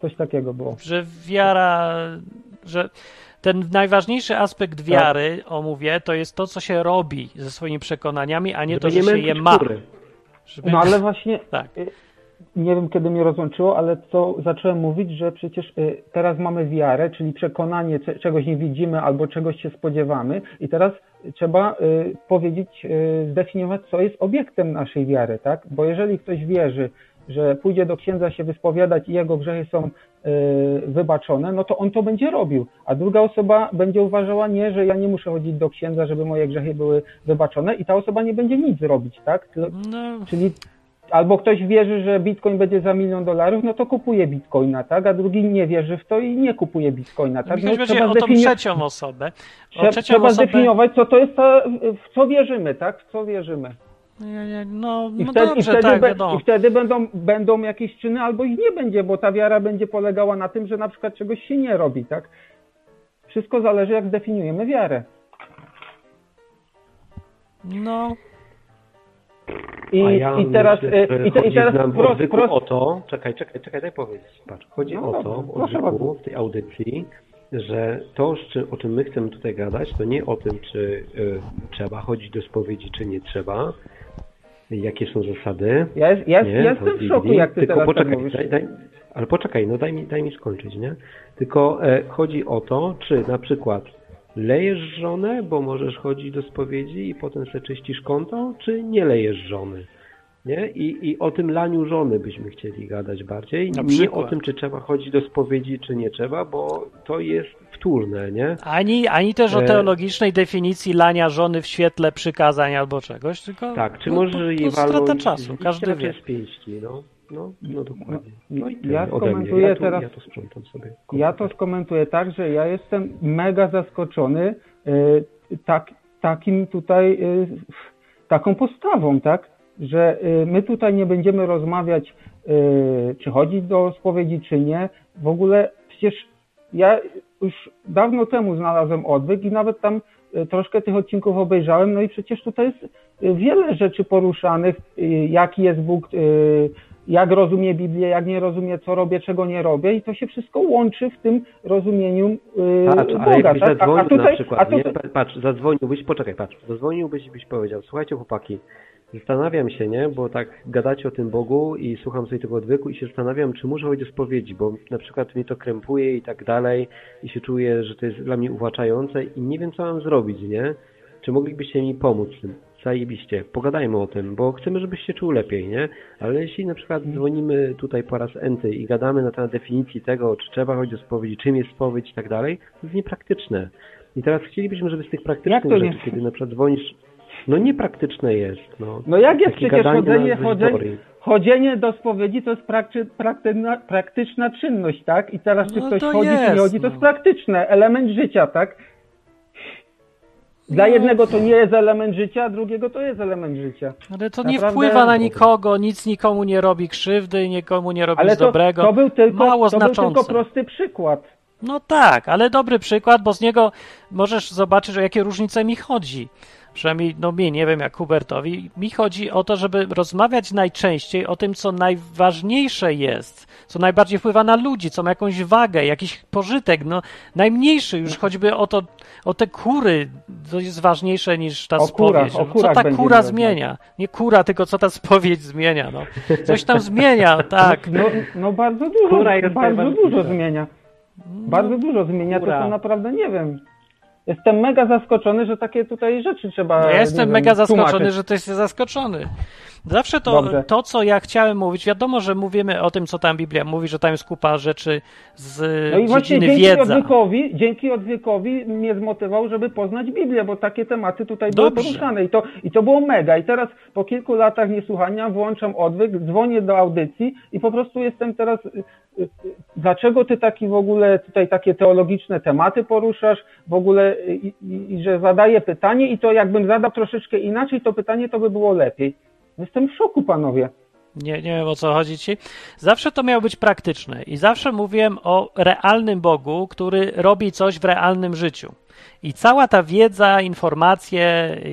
Coś takiego było. że wiara, że ten najważniejszy aspekt wiary, Tak. omówię, to jest to, co się robi ze swoimi przekonaniami, a nie Żeby to, że się je ma. Żeby... No ale właśnie, Tak. nie wiem kiedy mnie rozłączyło, ale co zacząłem mówić, że przecież y, teraz mamy wiarę, czyli przekonanie, cze- czegoś nie widzimy albo czegoś się spodziewamy i teraz trzeba y, powiedzieć, y, zdefiniować, co jest obiektem naszej wiary, tak? Bo jeżeli ktoś wierzy, że pójdzie do księdza się wyspowiadać i jego grzechy są y, wybaczone, no to on to będzie robił, a druga osoba będzie uważała nie, że ja nie muszę chodzić do księdza, żeby moje grzechy były wybaczone i ta osoba nie będzie nic robić, tak? No, Czyli albo ktoś wierzy, że bitcoin będzie za milion dolarów, no to kupuje bitcoina, tak? A drugi nie wierzy w to i nie kupuje bitcoina, tak? No, będzie o tą zdefini- trzecią osobę. O trzeba, trzecią trzeba osobę... zdefiniować, co to jest ta, w co wierzymy, tak? W co wierzymy. Nie, nie, no, I no wtedy, i dobrze, wtedy, tak, be- i wtedy będą, będą jakieś czyny, albo ich nie będzie, bo ta wiara będzie polegała na tym, że na przykład czegoś się nie robi, tak? Wszystko zależy, jak zdefiniujemy wiarę. No, I, ja i teraz, myślę, że i, te, i chodzi teraz prost, prost, o to, czekaj, czekaj, czekaj, daj powiedzieć, patrz, chodzi No o to w odwyku, w tej audycji, że to, o czym my chcemy tutaj gadać, to nie o tym, czy y, trzeba chodzić do spowiedzi, czy nie trzeba, jakie są zasady, ja, ja, nie, ja jestem w szoku, jak ty tylko tak poczekaj, mówisz. daj, daj, ale poczekaj, no daj mi, daj mi skończyć, nie? Tylko e, chodzi o to, czy na przykład lejesz żonę, bo możesz chodzić do spowiedzi i potem sobie czyścisz konto, czy nie lejesz żony? Nie? I, I o tym laniu żony byśmy chcieli gadać bardziej. Na nie przykład. o tym, czy trzeba chodzić do spowiedzi, czy nie trzeba, bo to jest wtórne, nie? ani, ani też o E, teologicznej definicji lania żony w świetle przykazań albo czegoś, tylko Tak, czy no, możesz to, jej to strata walnąć czasu, każdy wie. z pięści, no. No, no dokładnie. No, No i ja skomentuję Ja tu, teraz- ja tu sprzątam sobie. Ja to skomentuję tak, że ja jestem mega zaskoczony y, tak, takim tutaj, y, taką postawą, tak? Że y, my tutaj nie będziemy rozmawiać, y, czy chodzić do spowiedzi, czy nie. W ogóle przecież ja już dawno temu znalazłem odwyk i nawet tam y, troszkę tych odcinków obejrzałem, no i przecież tutaj jest wiele rzeczy poruszanych, jaki jest Bóg, jak rozumie Biblię, jak nie rozumie, co robię, czego nie robię i to się wszystko łączy w tym rozumieniu Patrz, ale Boga. jakbyś tak? A, a zadzwonił tutaj, na a przykład, nie? tutaj, Patrz, zadzwoniłbyś, poczekaj, patrz, zadzwoniłbyś i byś powiedział, słuchajcie chłopaki, zastanawiam się, nie, bo tak gadacie o tym Bogu i słucham sobie tego odwyku i się zastanawiam, czy muszę chodzić do spowiedzi, bo na przykład mnie to krępuje i tak dalej i się czuję, że to jest dla mnie uwłaczające i nie wiem, co mam zrobić, nie? Czy moglibyście mi pomóc w tym? Zajebiście, pogadajmy o tym, bo chcemy, żebyś się czuł lepiej, nie? Ale jeśli na przykład dzwonimy tutaj po raz enty i gadamy na temat definicji tego, czy trzeba chodzić do spowiedzi, czym jest spowiedź i tak dalej, to jest niepraktyczne. I teraz chcielibyśmy, żeby z tych praktycznych rzeczy, kiedy na przykład dzwonisz, no niepraktyczne jest, no. no jak jest Takie przecież chodzenie, chodzenie, chodzenie do spowiedzi to jest prakty, praktyczna, praktyczna czynność, tak? I teraz czy No ktoś to chodzi, czy jest, nie chodzi, to no. jest praktyczne, element życia, tak? Dla No. jednego to nie jest element życia, a drugiego to jest element życia. Ale to nie Naprawdę- wpływa na nikogo, nic nikomu nie robi krzywdy, nikomu nie robi Ale nic to, dobrego. to był tylko, Mało to był tylko prosty przykład. No tak, ale dobry przykład, bo z niego możesz zobaczyć, o jakie różnice mi chodzi. Przynajmniej, no mi, nie wiem jak Hubertowi, mi chodzi o to, żeby rozmawiać najczęściej o tym, co najważniejsze jest, co najbardziej wpływa na ludzi, co ma jakąś wagę, jakiś pożytek, no najmniejszy już choćby o to, o te kury, to jest ważniejsze niż ta O kurach, spowiedź. o No, co ta kura rozmawiać. zmienia? Nie kura, tylko co ta spowiedź zmienia, no. Coś tam zmienia, tak. No, no bardzo dużo, bardzo dużo zmienia. Bardzo dużo zmienia, to to naprawdę nie wiem. Jestem mega zaskoczony, że takie tutaj rzeczy trzeba. No ja jestem wiem, mega zaskoczony, tłumaczyć. że ty jesteś zaskoczony. Zawsze to, Dobrze. to, co ja chciałem mówić, wiadomo, że mówimy o tym, co tam Biblia mówi, że tam jest kupa rzeczy z No i właśnie dzięki wiedza. odwykowi, dzięki odwykowi mnie zmotywował, żeby poznać Biblię, bo takie tematy tutaj były Dobrze. poruszane i to, i to było mega. I teraz po kilku latach niesłuchania włączam odwyk, dzwonię do audycji i po prostu jestem teraz. y, y, y, Dlaczego ty taki w ogóle tutaj takie teologiczne tematy poruszasz, w ogóle i, i, i że zadaję pytanie i to jakbym zadał troszeczkę inaczej to pytanie, to by było lepiej. Jestem w szoku, panowie. Nie, nie wiem o co chodzi ci. Zawsze to miało być praktyczne i zawsze mówiłem o realnym Bogu, który robi coś w realnym życiu. I cała ta wiedza, informacje i,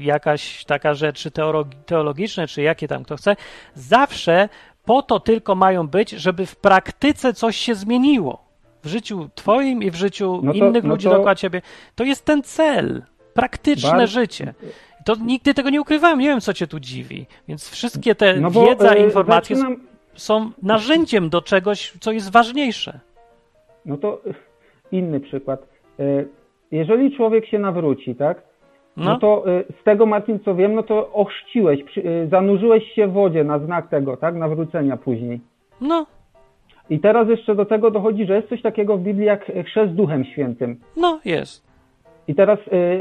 i jakaś taka rzeczy teologi- teologiczne, czy jakie tam kto chce, zawsze po to tylko mają być, żeby w praktyce coś się zmieniło. W życiu twoim i w życiu No to- innych no ludzi to- dookoła ciebie. To jest ten cel. Praktyczne Bar- życie. To nigdy tego nie ukrywałem, nie wiem co cię tu dziwi. Więc wszystkie te No bo, wiedza e, i informacje zaczynam- są narzędziem do czegoś, co jest ważniejsze. No to y, inny przykład. Y, Jeżeli człowiek się nawróci, tak? No, No, to y, z tego, Marcin, co wiem, no to ochrzciłeś, zanurzyłeś się w wodzie na znak tego, tak? Nawrócenia później. no, I teraz jeszcze do tego dochodzi, że jest coś takiego w Biblii jak chrzest Duchem Świętym. no jest. I teraz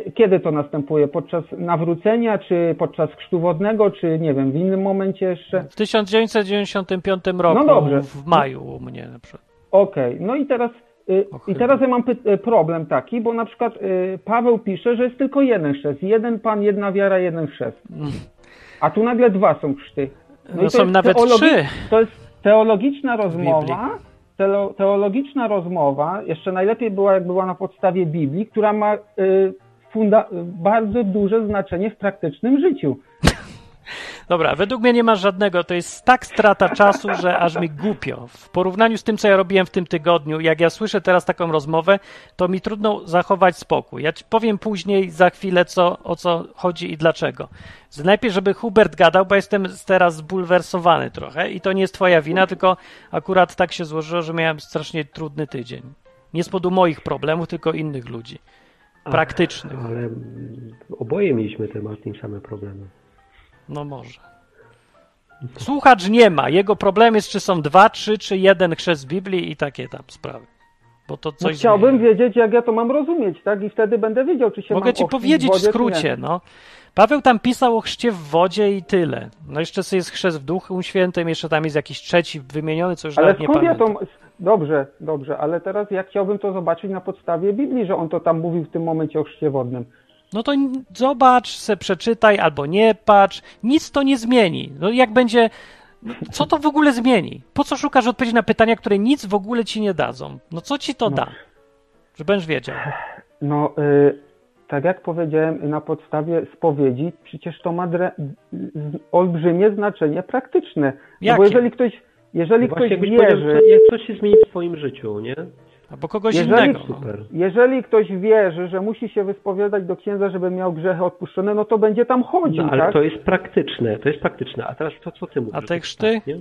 y, kiedy to następuje? Podczas nawrócenia, czy podczas chrztu wodnego, czy nie wiem, w innym momencie jeszcze? W 1995 roku, No dobrze. w maju u mnie na przykład. Okej, no i teraz, y, i teraz ja mam y, problem taki, bo na przykład Paweł pisze, że jest tylko jeden chrzest. Jeden Pan, jedna wiara, jeden chrzest. a tu nagle dwa są chrzty. No to są nawet trzy. To jest teologiczna rozmowa, teologiczna rozmowa, jeszcze najlepiej była, jak była na podstawie Biblii, która ma y, bardzo duże znaczenie w praktycznym życiu. Dobra, według mnie nie ma żadnego. To jest tak strata czasu, że aż mi głupio. W porównaniu z tym, co ja robiłem w tym tygodniu, jak ja słyszę teraz taką rozmowę, to mi trudno zachować spokój. Ja ci powiem później, za chwilę, co, o co chodzi i dlaczego. Najpierw, żeby Hubert gadał, bo jestem teraz zbulwersowany trochę i to nie jest twoja wina, tylko akurat tak się złożyło, że miałem strasznie trudny tydzień. Nie z powodu moich problemów, tylko innych ludzi. Praktycznych. Ale mm, oboje mieliśmy te Martin same problemy. No może. Słuchacz nie ma. Jego problem jest, czy są dwa, trzy, czy jeden chrzest Biblii i takie tam sprawy. Bo to No, coś chciałbym zmienia. wiedzieć, jak ja to mam rozumieć, tak? I wtedy będę wiedział, czy się Mogę ci powiedzieć w w wodzie, czy skrócie, no. Paweł tam pisał o chrzcie w wodzie i tyle. No jeszcze jest chrzest w Duchu Świętym, jeszcze tam jest jakiś trzeci wymieniony, co już Ale nawet nie skąd ja pamiętam. to... Dobrze, dobrze, ale teraz ja chciałbym to zobaczyć na podstawie Biblii, że on to tam mówił w tym momencie o chrzcie wodnym. No to zobacz, se przeczytaj albo nie patrz. Nic to nie zmieni. No jak będzie... no Co to w ogóle zmieni? Po co szukasz odpowiedzi na pytania, które nic w ogóle ci nie dadzą? No co ci to No. da? Że będziesz wiedział. No, y, tak jak powiedziałem, na podstawie spowiedzi, przecież to ma dre, z- olbrzymie znaczenie praktyczne. No Jakie? bo jeżeli ktoś, jeżeli Właśnie ktoś powiedział, wierzy, coś się zmieni w twoim życiu, nie? Albo kogoś Jeżeli- innego. No. Super. jeżeli ktoś wierzy, że musi się wyspowiadać do księdza, żeby miał grzechy odpuszczone, no to będzie tam chodził, No, ale tak? to jest praktyczne, to jest praktyczne. A teraz to, co ty mówisz. A te chrzty? tak, nie?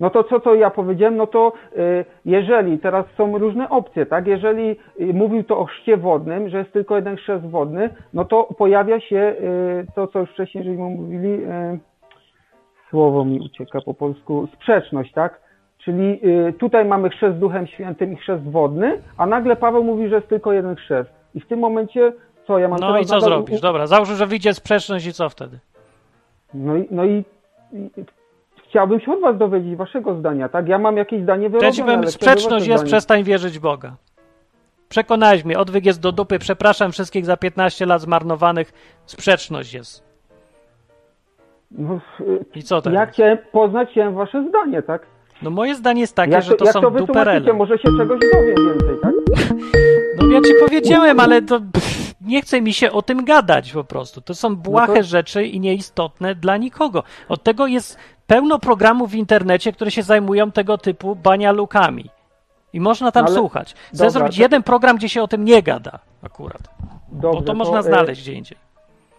No to co to ja powiedziałem, no to y, jeżeli, teraz są różne opcje, tak? Jeżeli y, mówił to o chrzcie wodnym, że jest tylko jeden chrzest wodny, no to pojawia się y, to, co już wcześniej żeśmy mówili, y, słowo mi ucieka po polsku, sprzeczność, tak? Czyli y, tutaj mamy chrzest Duchem Świętym i chrzest wodny, a nagle Paweł mówi, że jest tylko jeden chrzest. I w tym momencie, co ja mam No i co nadal- zrobisz? Dobra, załóż, że wyjdzie sprzeczność i co wtedy? No i, no i, i chciałbym się od was dowiedzieć waszego zdania, tak? Ja mam jakieś zdanie To ja sprzeczność jest, zdanie. przestań wierzyć Boga. Przekonałeś mnie, odwyk jest do dupy, przepraszam wszystkich za 15 lat zmarnowanych, sprzeczność jest. No, y, I co teraz? ja chciałem poznać chciałem wasze zdanie, tak? No moje zdanie jest takie, jak że to jak są to duperele. może się czegoś dowiem więcej, tak? No ja ci powiedziałem, ale to pff, nie chce mi się o tym gadać po prostu. To są błahe No to- rzeczy i nieistotne dla nikogo. Od tego jest pełno programów w internecie, które się zajmują tego typu banialukami. I można tam No ale- słuchać. Chcę dobra, zrobić to- jeden program, gdzie się o tym nie gada akurat. Dobrze, Bo to można e, znaleźć gdzie indziej.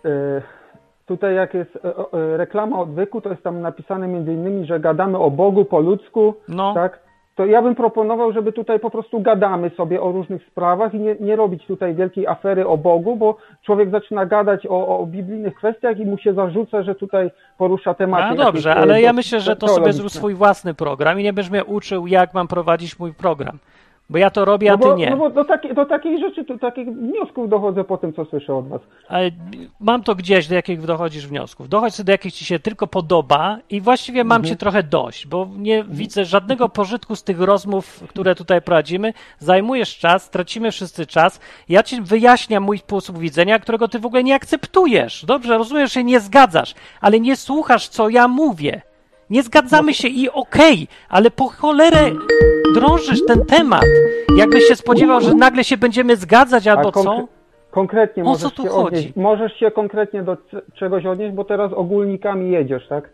e, tutaj jak jest e, e, reklama odwyku, to jest tam napisane między innymi, że gadamy o Bogu po ludzku, No. tak? To ja bym proponował, żeby tutaj po prostu gadamy sobie o różnych sprawach i nie, nie robić tutaj wielkiej afery o Bogu, bo człowiek zaczyna gadać o, o biblijnych kwestiach i mu się zarzuca, że tutaj porusza tematy. Jakieś, dobrze, e, ale ja myślę, że to sobie zrób swój własny program i nie będziesz mnie uczył, jak mam prowadzić mój program. Bo ja to robię, a No ty bo, nie. no bo do, takiej, do takich rzeczy, do takich wniosków dochodzę po tym, co słyszę od was. Ale mam to gdzieś, do jakich dochodzisz wniosków. Dochodź sobie do jakich ci się tylko podoba i właściwie mam Mhm. cię trochę dość, bo nie widzę żadnego pożytku z tych rozmów, które tutaj prowadzimy. Zajmujesz czas, tracimy wszyscy czas. Ja ci wyjaśniam mój sposób widzenia, którego ty w ogóle nie akceptujesz. Dobrze, rozumiesz, że się nie zgadzasz, ale nie słuchasz, co ja mówię. Nie zgadzamy się i okej, ale po cholerę drążysz ten temat. Jakbyś się spodziewał, że nagle się będziemy zgadzać albo A konkre- co? Konkretnie O możesz co tu się chodzi? odnieść. Możesz się konkretnie do czegoś odnieść, bo teraz ogólnikami jedziesz, tak?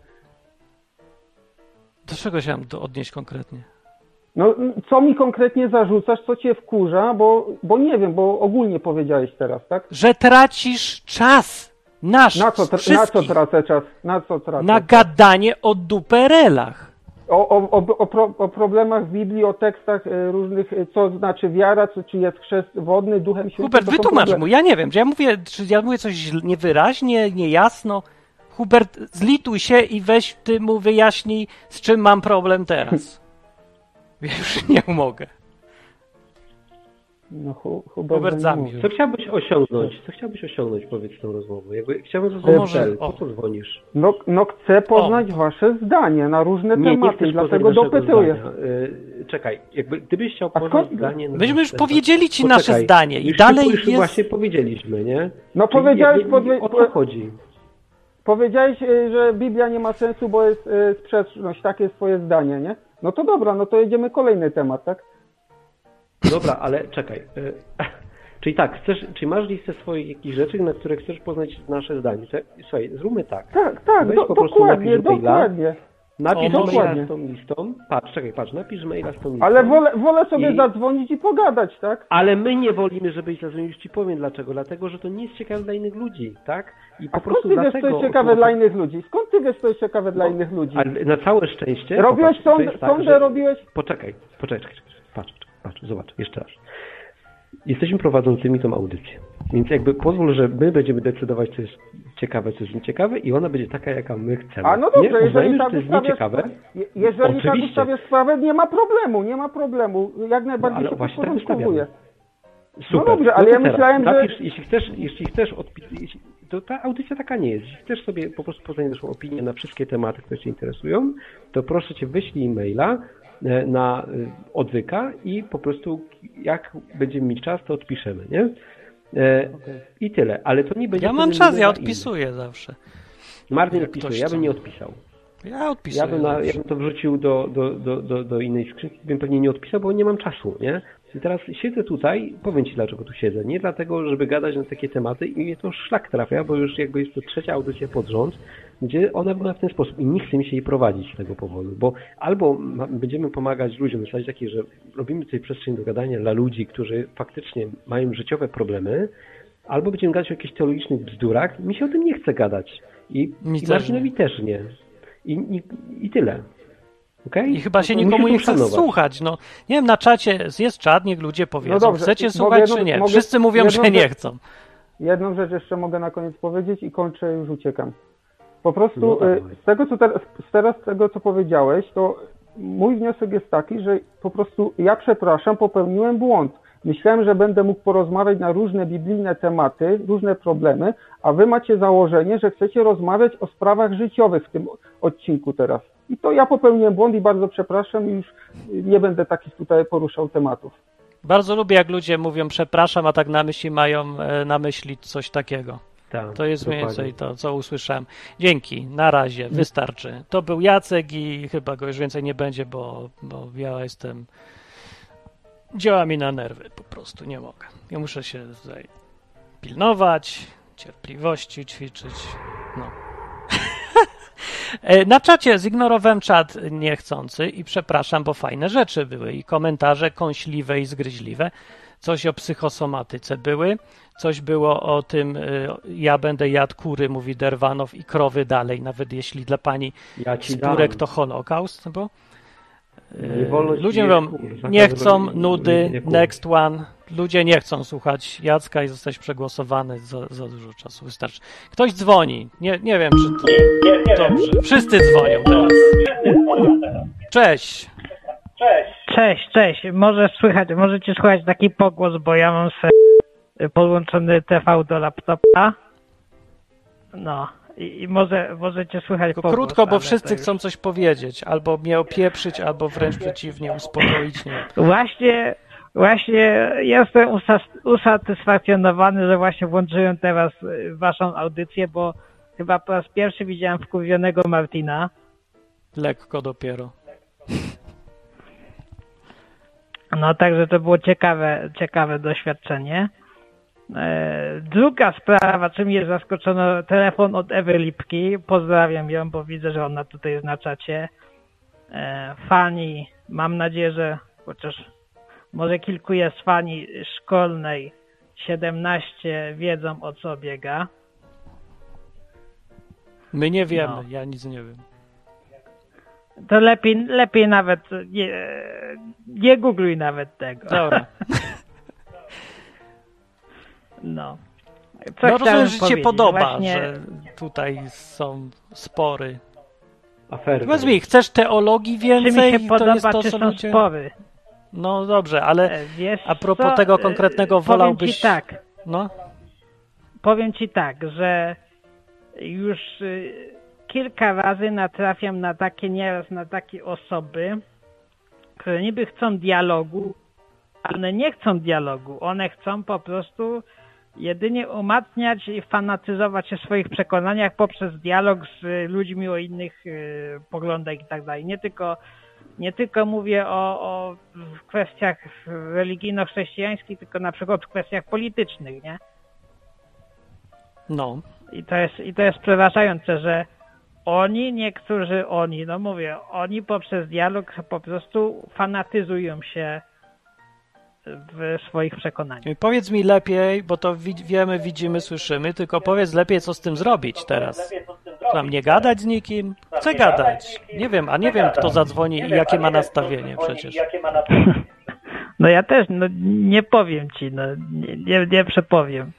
Do czego się mam do- odnieść konkretnie? No, co mi konkretnie zarzucasz, co cię wkurza, bo, bo nie wiem, bo ogólnie powiedziałeś teraz, tak? Że tracisz czas nasz, Na co, na co tracę czas? Na co tracę? na gadanie o duperelach. O, o, o, o, pro, o problemach w Biblii, o tekstach e, różnych, e, co znaczy wiara, co, czy jest chrzest wodny, duchem świętym. Hubert, wytłumacz problemy. mu, ja nie wiem, czy ja mówię, czy ja mówię coś niewyraźnie, niejasno. Hubert, zlituj się i weź ty mu wyjaśnij, z czym mam problem teraz. Ja już nie mogę. No, hu, Hubert, Hubert nie zamilkł. Co chciałbyś osiągnąć? Co chciałbyś osiągnąć, powiedz tą rozmową? Jakby chciałbym O, zrozumieć może- cel. o. Po co dzwonisz? No, no chcę poznać wasze zdanie na różne Nie, nie tematy, chcesz dlatego dopytuję. zdania. Y, czekaj, jakby gdybyś chciał poznać skąd- zdanie... na Myśmy już temat- powiedzieli ci Poczekaj, nasze zdanie i już dalej już jest... właśnie powiedzieliśmy, nie? No Czyli powiedziałeś nie, nie, O co chodzi? powiedziałeś, y, że Biblia nie ma sensu, bo jest y, sprzeczność, takie jest twoje zdanie, nie? No to dobra, no to jedziemy kolejny temat, tak? Dobra, ale czekaj. y, Czyli tak, chcesz, czy masz listę swoich jakichś rzeczy, na które chcesz poznać nasze zdanie? To- Słuchaj, zróbmy tak. Tak, tak, Weź do, po prostu dokładnie, napisz dokładnie. Napisz O, maila z tą listą. Patrz, czekaj, patrz, napisz maila z tą listą. Ale wolę, wolę sobie I- zadzwonić i pogadać, tak? Ale my nie wolimy, żebyś zadzwonił, już ci powiem dlaczego. Dlatego, że to nie jest ciekawe dla innych ludzi, tak? I po A skąd prostu ty wiesz, co jest ciekawe dla innych ludzi? Skąd ty wiesz, co jest ciekawe dla innych ludzi? Ale na całe szczęście... Robiłeś popatrz, to sąd, tak, sądę, że- robiłeś... Poczekaj, poczekaj, czekaj, czekaj. patrz, patrz, zobacz, jeszcze raz. Jesteśmy prowadzącymi tą audycję, więc jakby pozwól, że my będziemy decydować, co jest ciekawe, co jest nieciekawe i ona będzie taka, jaka my chcemy. A no dobrze, nie? jeżeli tak że jest nieciekawe, Je- Jeżeli tak ustawię sprawę, nie ma problemu, nie ma problemu. Jak najbardziej ale się właśnie tak podporządkowuję. Super. No dobrze, ale to ja teraz myślałem, że- napisz, Jeśli chcesz, jeśli chcesz odpi- jeśli, to ta audycja taka nie jest. Jeśli chcesz sobie po prostu poznać naszą opinię na wszystkie tematy, które Cię interesują, to proszę Cię wyślij maila na e, odwyka i po prostu jak będziemy mieć czas, to odpiszemy, nie? E, I tyle, ale to nie będzie... Ja mam czas, ja odpisuję zawsze. innych. Martin Jak odpisuje, ja bym nie odpisał. Ja odpisuję. Ja bym, na, ja zawsze. bym to wrzucił do, do, do, do, do innej skrzynki, bym pewnie nie odpisał, bo nie mam czasu, nie? I teraz siedzę tutaj, powiem Ci dlaczego tu siedzę. Nie dlatego, żeby gadać na takie tematy i mnie to szlak trafia, bo już jakby jest to trzecia audycja pod rząd, gdzie ona była w ten sposób i nie chce mi się jej prowadzić z tego powodu, bo albo będziemy pomagać ludziom, zasadzie takiej, że robimy tutaj przestrzeń do gadania dla ludzi, którzy faktycznie mają życiowe problemy, albo będziemy gadać o jakichś teologicznych bzdurach. Mi się o tym nie chce gadać. I, Mi i też Marcinowi też nie. I, i, i tyle. Okay? I chyba się No to nikomu nie chce słuchać. No, nie wiem, na czacie jest czat, niech ludzie powiedzą, No dobrze, chcecie słuchać jedno- czy nie. mogę Wszyscy mówią, że nie chcą. Jedną rzecz jeszcze mogę na koniec powiedzieć i kończę, już uciekam. Po prostu No y, z tego, co teraz, teraz z tego, co powiedziałeś, to mój wniosek jest taki, że po prostu ja przepraszam, popełniłem błąd. Myślałem, że będę mógł porozmawiać na różne biblijne tematy, różne problemy, a wy macie założenie, że chcecie rozmawiać o sprawach życiowych w tym odcinku teraz. I to ja popełniłem błąd i bardzo przepraszam i już nie będę takich tutaj poruszał tematów. Bardzo lubię, jak ludzie mówią przepraszam, a tak na myśli mają e, na myśli coś takiego. Tak, To jest mniej dokładnie. więcej to, co usłyszałem. Dzięki, na razie, wystarczy. To był Jacek i chyba go już więcej nie będzie, bo, bo ja jestem. Działa mi na nerwy, po prostu nie mogę. Ja muszę się tutaj pilnować, cierpliwości ćwiczyć. No. E, Na czacie zignorowałem czat niechcący i przepraszam, bo fajne rzeczy były i komentarze kąśliwe i zgryźliwe. Coś o psychosomatyce były, coś było o tym, y, ja będę jadł kury, mówi Derwanow, i krowy dalej, nawet jeśli dla pani Ja ci to Holokaust, bo y, Nie wolno ci ludzie mówią, nie chcą, nudy, nie next one. Ludzie nie chcą słuchać Jacka i zostać przegłosowany za, za dużo czasu, wystarczy. Ktoś dzwoni, nie, nie wiem, czy to... Dobrze, wszyscy dzwonią teraz. Cześć. Cześć, cześć. Może słychać, możecie słychać taki pogłos, bo ja mam se podłączony TV do laptopa. No. I, i może możecie słychać Tylko krótko, bo wszyscy chcą coś powiedzieć, albo mnie opieprzyć, albo wręcz przeciwnie, uspokoić. Nie. Właśnie, właśnie jestem usatysfakcjonowany, że właśnie włączyłem teraz y, waszą audycję, bo chyba po raz pierwszy widziałem wkurwionego Martina. Lekko dopiero. No także to było ciekawe, ciekawe doświadczenie. E, druga sprawa, czym jest zaskoczono, telefon od Ewy Lipki. Pozdrawiam ją, bo widzę, że ona tutaj jest na czacie. E, fani, mam nadzieję, że chociaż może kilku jest fani szkolnej 17 wiedzą o co biega. My nie wiemy, No. ja nic nie wiem. To lepiej, lepiej nawet nie, nie googluj nawet tego. Dobra. No. Co No rozumiem, że ci się podoba, Właśnie- że tutaj są spory. Afery. Powiedz mi, chcesz teologii Czy mi więcej? się to podoba, jest to, czy co są ludzie... spory? No dobrze, ale E, Wiesz a propos co? tego E, konkretnego powiem wolałbyś... Ci tak, No, powiem ci tak, że już y, kilka razy natrafiam na takie, nieraz na takie osoby, które niby chcą dialogu, ale nie chcą dialogu. One chcą po prostu jedynie umacniać i fanatyzować się w swoich przekonaniach poprzez dialog z y, ludźmi o innych y, poglądach i tak dalej. Nie tylko, nie tylko mówię o, o w kwestiach religijno-chrześcijańskich, tylko na przykład w kwestiach politycznych, nie? No. I to jest, i to jest przeważające, że oni, niektórzy oni, no mówię, oni poprzez dialog po prostu fanatyzują się w swoich przekonaniach. Powiedz mi lepiej, bo to wi- wiemy, widzimy, słyszymy, tylko powiedz lepiej, co z tym zrobić teraz. Mam nie gadać z nikim? Chcę gadać. Nie wiem, a nie wiem, kto zadzwoni i jakie ma nastawienie przecież. No ja też, no nie powiem ci, no nie, nie, nie przepowiem.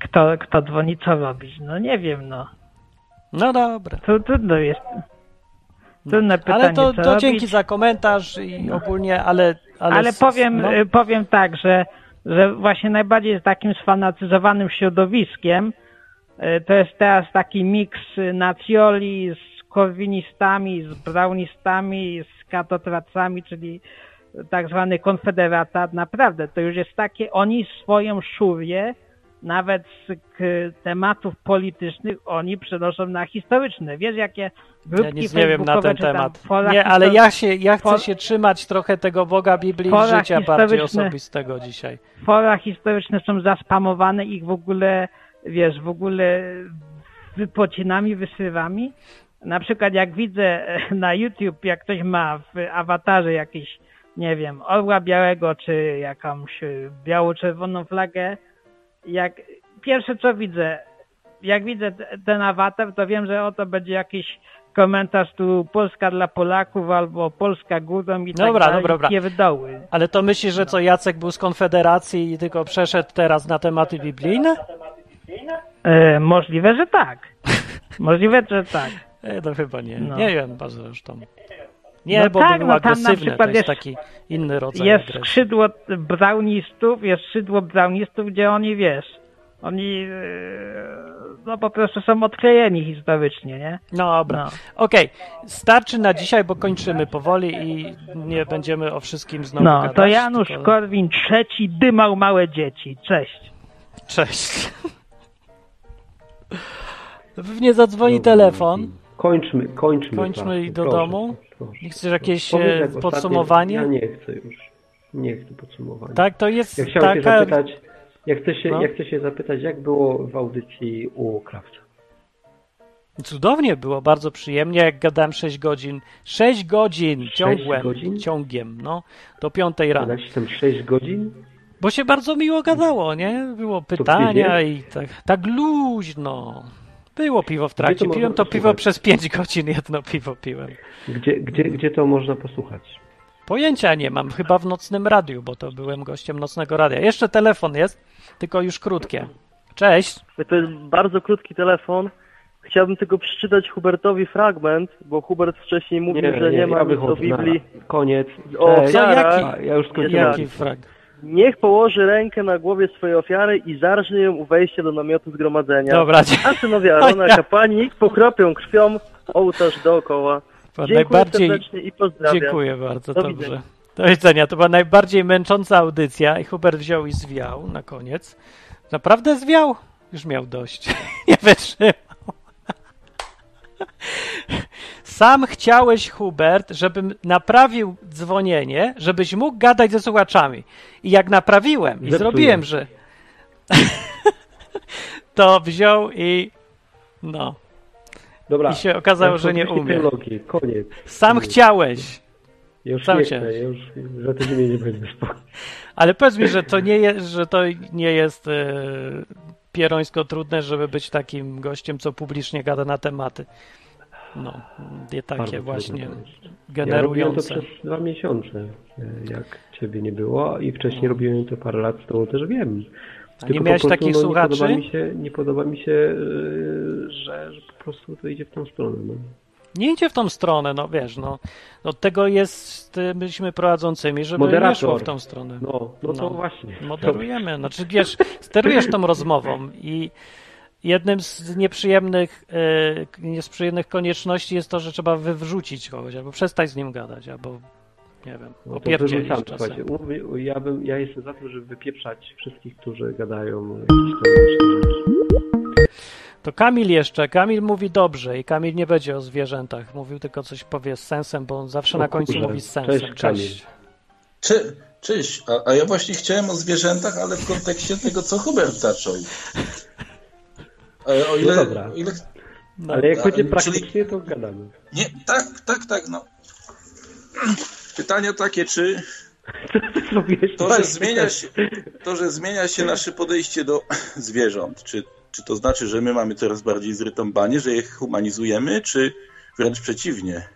Kto, kto dzwoni, co robić? No nie wiem, no. No dobra. To trudno jest. Trudne pytanie, Ale to, to dzięki za komentarz i ogólnie, ale... Ale, Ale powiem, no, y, powiem tak, że, że właśnie najbardziej z takim sfanatyzowanym środowiskiem y, to jest teraz taki miks nacjoli z korwinistami, z brownistami, z katotracami, czyli tak zwany konfederata. Naprawdę, to już jest takie, oni swoją szurię nawet z tematów politycznych oni przenoszą na historyczne. Wiesz, jakie grupki ja nic nie wiem na ten temat. Nie, ale ja się, ja chcę się trzymać trochę tego Boga Biblii i życia bardziej osobistego dzisiaj. fora historyczne są zaspamowane ich w ogóle, wiesz, w ogóle wypocinami, wysywami. Na przykład jak widzę e, na YouTube, jak ktoś ma w awatarze jakiś, nie wiem, orła białego, czy jakąś biało-czerwoną flagę, jak pierwsze co widzę, jak widzę ten awatar, to wiem, że oto będzie jakiś komentarz tu Polska dla Polaków albo Polska górą i tak Dobra, dalej, dobra, pierdoły. Ale to myślisz, że co Jacek był z Konfederacji i tylko przeszedł teraz na tematy biblijne? E, możliwe, że tak. Możliwe, że tak. E, no chyba nie. No. Nie wiem bardzo zresztą. Nie, No bo tak, był no tam na to jest jest- taki inny rodzaj Jest agresji. skrzydło brownistów, jest skrzydło brownistów, gdzie oni, wiesz, oni e, no po prostu są odklejeni historycznie, nie? No dobra. No. Okej, starczy na dzisiaj, bo kończymy powoli i nie będziemy o wszystkim znowu No, gadać. to Janusz tylko... Korwin trzeci dymał małe dzieci. Cześć. Cześć. Pewnie zadzwoni telefon. Kończmy, kończmy. Kończmy i do proszę, domu? Proszę. Nie chcesz jakieś Powiedz, e, jak podsumowanie? Ja nie chcę już. Nie chcę podsumowania. Tak, to jest Ja chciałem się taka... zapytać, ja chcę się, No. ja chcę się zapytać, jak było w audycji u Krawca? Cudownie było, bardzo przyjemnie, jak gadałem 6 godzin. 6 godzin ciągłem, godzin? ciągiem, no, do 5 rano. Gadaliście tam 6 godzin? Bo się bardzo miło gadało, nie? Było pytania i tak, tak luźno. Było piwo w trakcie. to Piłem to piwo przez 5 godzin, jedno piwo piłem. Gdzie, gdzie, gdzie to można posłuchać? Pojęcia nie mam, chyba w nocnym radiu, bo to byłem gościem nocnego radia. Jeszcze telefon jest, tylko już krótkie. Cześć. To jest bardzo krótki telefon. Chciałbym tylko przeczytać Hubertowi fragment, bo Hubert wcześniej mówił, że nie, ma ja nic o wychodzę. Biblii. Na koniec. O Cześć. Co, jaki? A, Ja już skończyłem. Jaki frag? Niech położy rękę na głowie swojej ofiary i zarżnie ją u wejścia do namiotu zgromadzenia. Dobra, A synowie Arona, kapłani, pokropią krwią ołtarz dookoła. Dziękuję najbardziej... serdecznie i pozdrawiam. Dziękuję bardzo, Do dobrze. widzenia. Do widzenia. To była najbardziej męcząca audycja i Hubert wziął i zwiał na koniec. Naprawdę zwiał? Już miał dość. Nie wytrzymał. Sam chciałeś, Hubert, żebym naprawił dzwonienie, żebyś mógł gadać ze słuchaczami. I jak naprawiłem i zrobiłem, że to wziął i no. Dobra. I się okazało, że nie umie. Koniec. Sam Koniec. chciałeś. Już Sam nie chciałeś. chcę, ja już za tydzień nie będę spał. Ale powiedz mi, że to nie jest, że to nie jest e, pierońsko trudne, żeby być takim gościem, co publicznie gada na tematy. No, nie takie Bardzo właśnie jest. Ja robiłem to generujące. przez dwa miesiące, e, jak ciebie nie było i wcześniej robiłem to parę lat, to też wiem. A Tylko nie miałeś prostu, takich no, słuchaczy? Nie podoba mi się, nie podoba mi się e, że, że po prostu to idzie w tą stronę. No. Nie idzie w tą stronę, no wiesz, no. Od tego jest, byliśmy prowadzącymi, żeby nie szło w tą stronę. No, no to No. właśnie. Moderujemy. Znaczy, wiesz, sterujesz tą rozmową i jednym z nieprzyjemnych, e, nieprzyjemnych konieczności jest to, że trzeba wywrzucić kogoś, albo przestać z nim gadać, albo nie wiem, No opierdzielić czasem. ja, bym, ja jestem za tym, żeby wypieprzać wszystkich, którzy gadają jakieś tam różne rzeczy. To Kamil jeszcze. Kamil mówi dobrze i Kamil nie będzie o zwierzętach. Mówił tylko coś powie z sensem, bo on zawsze O na końcu kurze. mówi z sensem. Cześć, Kamil. Cze, cześć, a, a ja właśnie chciałem o zwierzętach, ale w kontekście tego, co Hubert zaczął. E, O ile, No dobra. o ile No, Ale jak a, będzie czyli- praktycznie, to gadamy. Nie, tak, tak, tak, no. Pytanie takie, czy to, że zmienia się, to, że zmienia się nasze podejście do zwierząt, czy, czy to znaczy, że my mamy coraz bardziej zrytąbanie, że je humanizujemy, czy wręcz przeciwnie,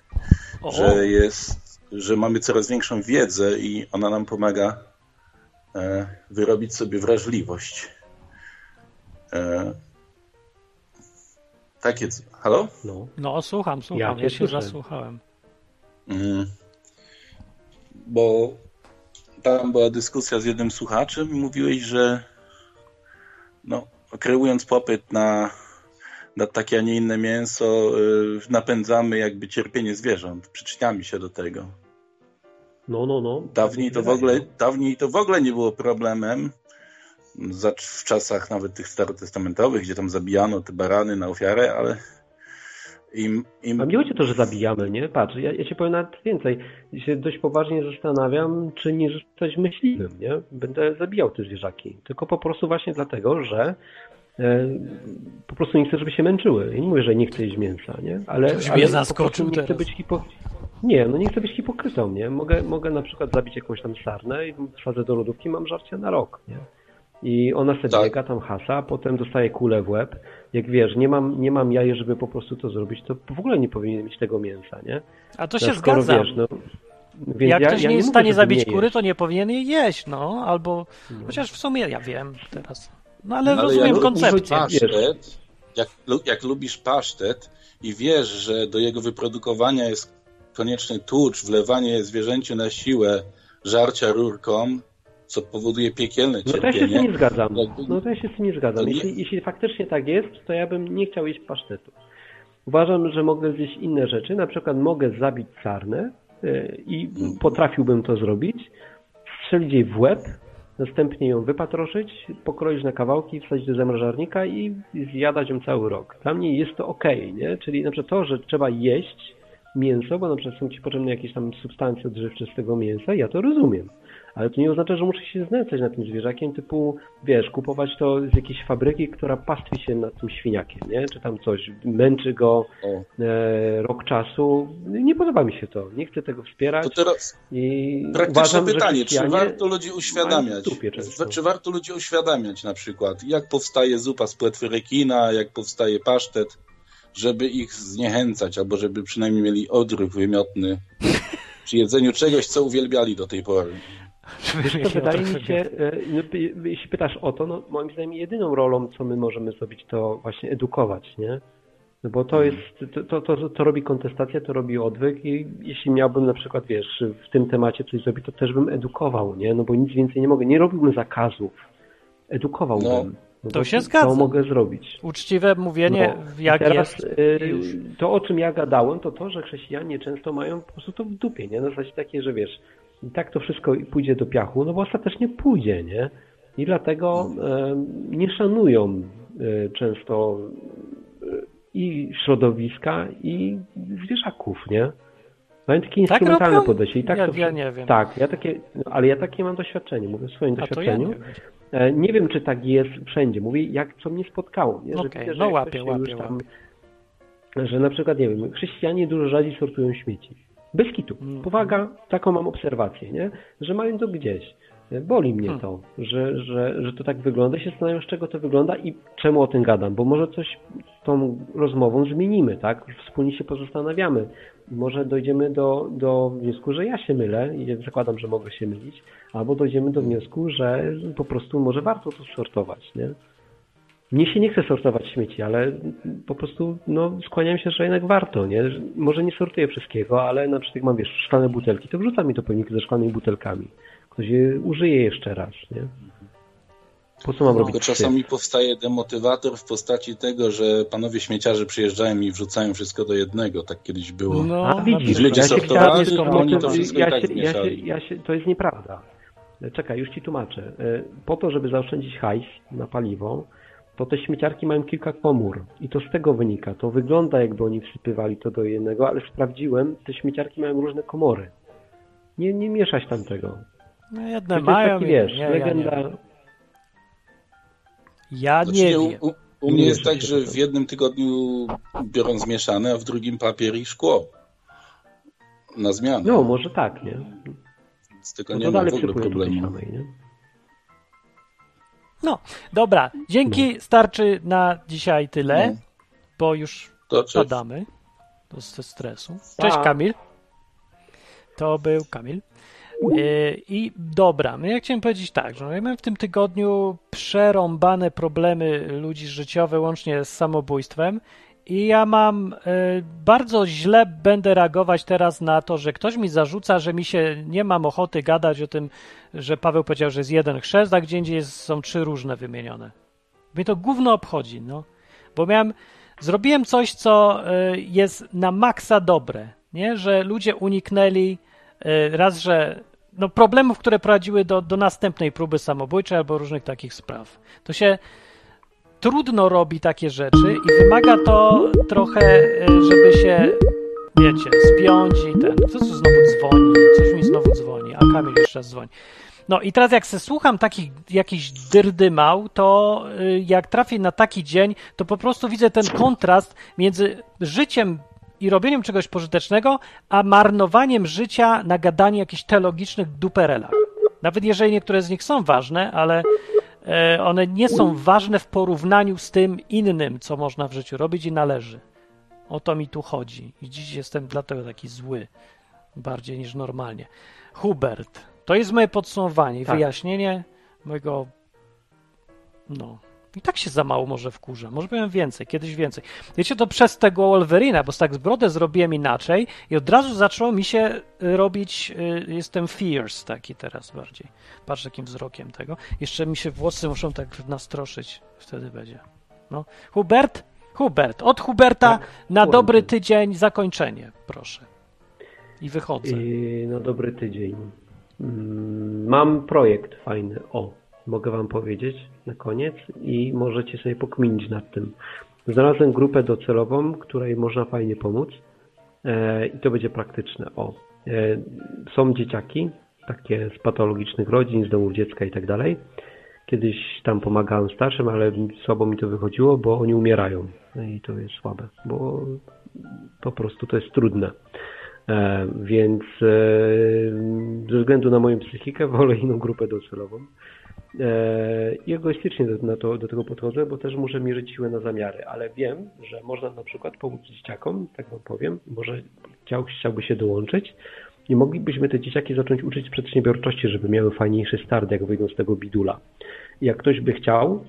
o, że jest, że mamy coraz większą wiedzę i ona nam pomaga e, wyrobić sobie wrażliwość. E, takie, halo? No. no słucham, słucham. Ja Ja, się zasłuchałem. Mm. Bo tam była dyskusja z jednym słuchaczem i mówiłeś, że no, kreując popyt na, na takie, a nie inne mięso, y, napędzamy jakby cierpienie zwierząt. Przyczyniamy się do tego. No, no, no. Dawniej to w ogóle, dawniej to w ogóle nie było problemem. W czasach nawet tych starotestamentowych, gdzie tam zabijano te barany na ofiarę, ale im, im A mnie chodzi o to, że zabijamy, nie? Patrz, ja, ja ci powiem nawet więcej. Ja się dość poważnie zastanawiam, czy nie zostać myśliwym, nie? Będę zabijał te zwierzaki. Tylko po prostu właśnie dlatego, że po prostu nie chcę, żeby się męczyły. Ja nie mówię, że nie chcę jeść mięsa, nie? Ale, Ktoś ale mnie zaskoczył nie chcę teraz. być hipo... Nie, no nie chcę być hipokrytą, nie? Mogę, mogę na przykład zabić jakąś tam sarnę i wsadzę do lodówki, mam żarcie na rok, nie? I ona sobie Tak. biega tam hasa, a potem dostaje kulę w łeb. Jak wiesz, nie mam, nie mam jaje, żeby po prostu to zrobić, to w ogóle nie powinien mieć tego mięsa, nie? A to No, się skoro zgadzam. Wiesz, no, więc Jak ja, ktoś ja nie jest w stanie zabić kury, to nie powinien jej jeść, no. Albo, chociaż w sumie ja wiem teraz. No ale Ale rozumiem jak koncepcję. pasztet, jak, jak lubisz pasztet i wiesz, że do jego wyprodukowania jest konieczny tłucz, wlewanie zwierzęciu na siłę, żarcia rurką, co powoduje piekielne No to ja się z cierpienie. tym nie zgadzam. Jakby- No to ja się z tym nie zgadzam. Jeśli, jeśli faktycznie tak jest, to ja bym nie chciał jeść pasztetu. Uważam, że mogę zjeść inne rzeczy. Na przykład mogę zabić sarnę y, i potrafiłbym to zrobić, strzelić jej w łeb, następnie ją wypatroszyć, pokroić na kawałki, wsadzić do zamrażarnika i zjadać ją cały rok. Dla mnie jest to ok, nie? Czyli na przykład to, że trzeba jeść mięso, bo na przykład są ci potrzebne jakieś tam substancje odżywcze z tego mięsa, ja to rozumiem. Ale to nie oznacza, że muszę się znęcać nad tym zwierzakiem, typu, wiesz, kupować to z jakiejś fabryki, która pastwi się nad tym świniakiem, nie? Czy tam coś, męczy go e, rok czasu. Nie podoba mi się to. Nie chcę tego wspierać. to teraz I praktyczne uważam, pytanie, czy warto ludzi uświadamiać? Czy warto ludzi uświadamiać na przykład, jak powstaje zupa z płetwy rekina, jak powstaje pasztet, żeby ich zniechęcać, albo żeby przynajmniej mieli odruch wymiotny przy jedzeniu czegoś, co uwielbiali do tej pory. Wiesz co, wydaje mi się, e, no, jeśli pytasz o to, no moim zdaniem jedyną rolą, co my możemy zrobić, to właśnie edukować, nie? No bo to jest, to, to, to, to robi kontestacja, to robi odwyk i jeśli miałbym na przykład, wiesz, w tym temacie coś zrobić, to też bym edukował, nie? No bo nic więcej nie mogę. Nie robiłbym zakazów. Edukowałbym. No, No to się To zgadzam. mogę zrobić. Uczciwe mówienie, No, jak teraz, jest. y. To, o czym ja gadałem, to to, że chrześcijanie często mają po prostu to w dupie, nie? Na zasadzie takie, że wiesz, i tak to wszystko pójdzie do piachu, no bo ostatecznie pójdzie, nie? I dlatego e, nie szanują e, często e, i środowiska, i zwierzaków, nie? Mają takie instrumentalne robią? podejście. I tak Ja- to, ja nie wiem. Tak, ja takie, no, ale ja takie mam doświadczenie, mówię w swoim A to ja doświadczeniu. nie wiem. Nie wiem, czy tak jest wszędzie. Mówię, jak co mnie spotkało. Nie? Że widzę, że no łapię, łapię, tam- łapię. Że na przykład, nie wiem, chrześcijanie dużo rzadziej sortują śmieci. Bez kitu. Mhm. Powaga, taką mam obserwację, nie? Że mają to gdzieś. Boli mnie Hmm. to, że, że, że to tak wygląda. Się zastanawiam, z czego to wygląda i czemu o tym gadam, bo może coś tą rozmową zmienimy, tak? Wspólnie się pozastanawiamy. Może dojdziemy do, do wniosku, że ja się mylę i zakładam, że mogę się mylić, albo dojdziemy do wniosku, że po prostu może warto to sortować, nie? Mnie się nie chce sortować śmieci, ale po prostu no, skłaniam się, że jednak warto, nie? Że Może nie sortuję wszystkiego, ale na przykład jak mam, wiesz, szklane butelki, to wrzucam mi do pojemniki ze szklanymi butelkami. Ktoś je użyje jeszcze raz, nie? Po co mam No. robić Tylko psy? czasami powstaje demotywator w postaci tego, że panowie śmieciarze przyjeżdżają i wrzucają wszystko do jednego. Tak kiedyś było. No, A widzisz, Ludzie ja się sortowali, tylko- oni to wszystko ja i tak się, ja się, ja się, To jest nieprawda. Czekaj, już ci tłumaczę. E, Po to, żeby zaoszczędzić hajs na paliwo, to te śmieciarki mają kilka komór i to z tego wynika. To wygląda jakby oni wsypywali to do jednego, ale sprawdziłem, te śmieciarki mają różne komory. Nie, nie mieszać tam tego. no To jedne jest mają, taki, wiesz, nie, ja nie, legenda... wiem. ja Znaczy, nie wiem. u, u mnie jest tak, że w jednym tygodniu biorą zmieszane, a w drugim papier i szkło. Na zmianę. No, może tak, nie? Więc tego No nie to ma dalej w ogóle problemu. samej, nie? No, dobra. Dzięki, starczy na dzisiaj tyle, No. bo już To padamy do ze stresu. Cześć. Kamil. To był Kamil. Yy, I dobra, no ja chciałem powiedzieć tak, że ja mam w tym tygodniu przerąbane problemy ludzi życiowe, łącznie z samobójstwem. I ja mam y, bardzo źle będę reagować teraz na to, że ktoś mi zarzuca, że mi się nie mam ochoty gadać o tym, że Paweł powiedział, że jest jeden chrzest, a gdzie indziej jest, są trzy różne wymienione. Mnie to gówno obchodzi, no. Bo miałem, zrobiłem coś, co y, jest na maksa dobre, nie? Że ludzie uniknęli y, raz, że no problemów, które prowadziły do, do następnej próby samobójczej albo różnych takich spraw. To się trudno robi takie rzeczy i wymaga to trochę, y, żeby się, wiecie, spiąć i ten. Co tu znowu dzwoni? Coś mi znowu dzwoni, a Kamil jeszcze raz dzwoni. No i teraz jak se słucham takich jakichś dyrdymał, to y, jak trafię na taki dzień, to po prostu widzę ten kontrast między życiem i robieniem czegoś pożytecznego, a marnowaniem życia na gadanie jakichś teologicznych duperelach. Nawet jeżeli niektóre z nich są ważne, ale e, one nie są ważne w porównaniu z tym innym, co można w życiu robić i należy. O to mi tu chodzi. I dziś jestem dlatego taki zły. Bardziej niż normalnie. Hubert, to jest moje podsumowanie i Tak. wyjaśnienie mojego. No. I tak się za mało może wkurza. Może powiem więcej, kiedyś więcej. Wiecie, to przez tego Wolverina, bo tak z brodę zrobiłem inaczej i od razu zaczęło mi się y, robić, y, jestem fierce taki teraz bardziej. Patrz jakim wzrokiem tego. Jeszcze mi się włosy muszą tak nastroszyć, wtedy będzie. No. Hubert? Hubert. Od Huberta Tak, na dobry tydzień zakończenie, proszę. I wychodzę. I na dobry tydzień. Mm, Mam projekt fajny. O, mogę Wam powiedzieć na koniec i możecie sobie pokminić nad tym. Znalazłem grupę docelową, której można fajnie pomóc e, i to będzie praktyczne. O, e, są dzieciaki, takie z patologicznych rodzin, z domów dziecka i tak dalej. Kiedyś tam pomagałem starszym, ale słabo mi to wychodziło, bo oni umierają. No I to jest słabe, bo po prostu to jest trudne. E, Więc e, ze względu na moją psychikę wolę inną grupę docelową. E, I egoistycznie do, to, do tego podchodzę, bo też muszę mierzyć siłę na zamiary, ale wiem, że można na przykład pomóc dzieciakom, tak wam powiem, może chciał, chciałby się dołączyć i moglibyśmy te dzieciaki zacząć uczyć przedsiębiorczości, żeby miały fajniejszy start, jak wyjdą z tego bidula. Jak ktoś by chciał,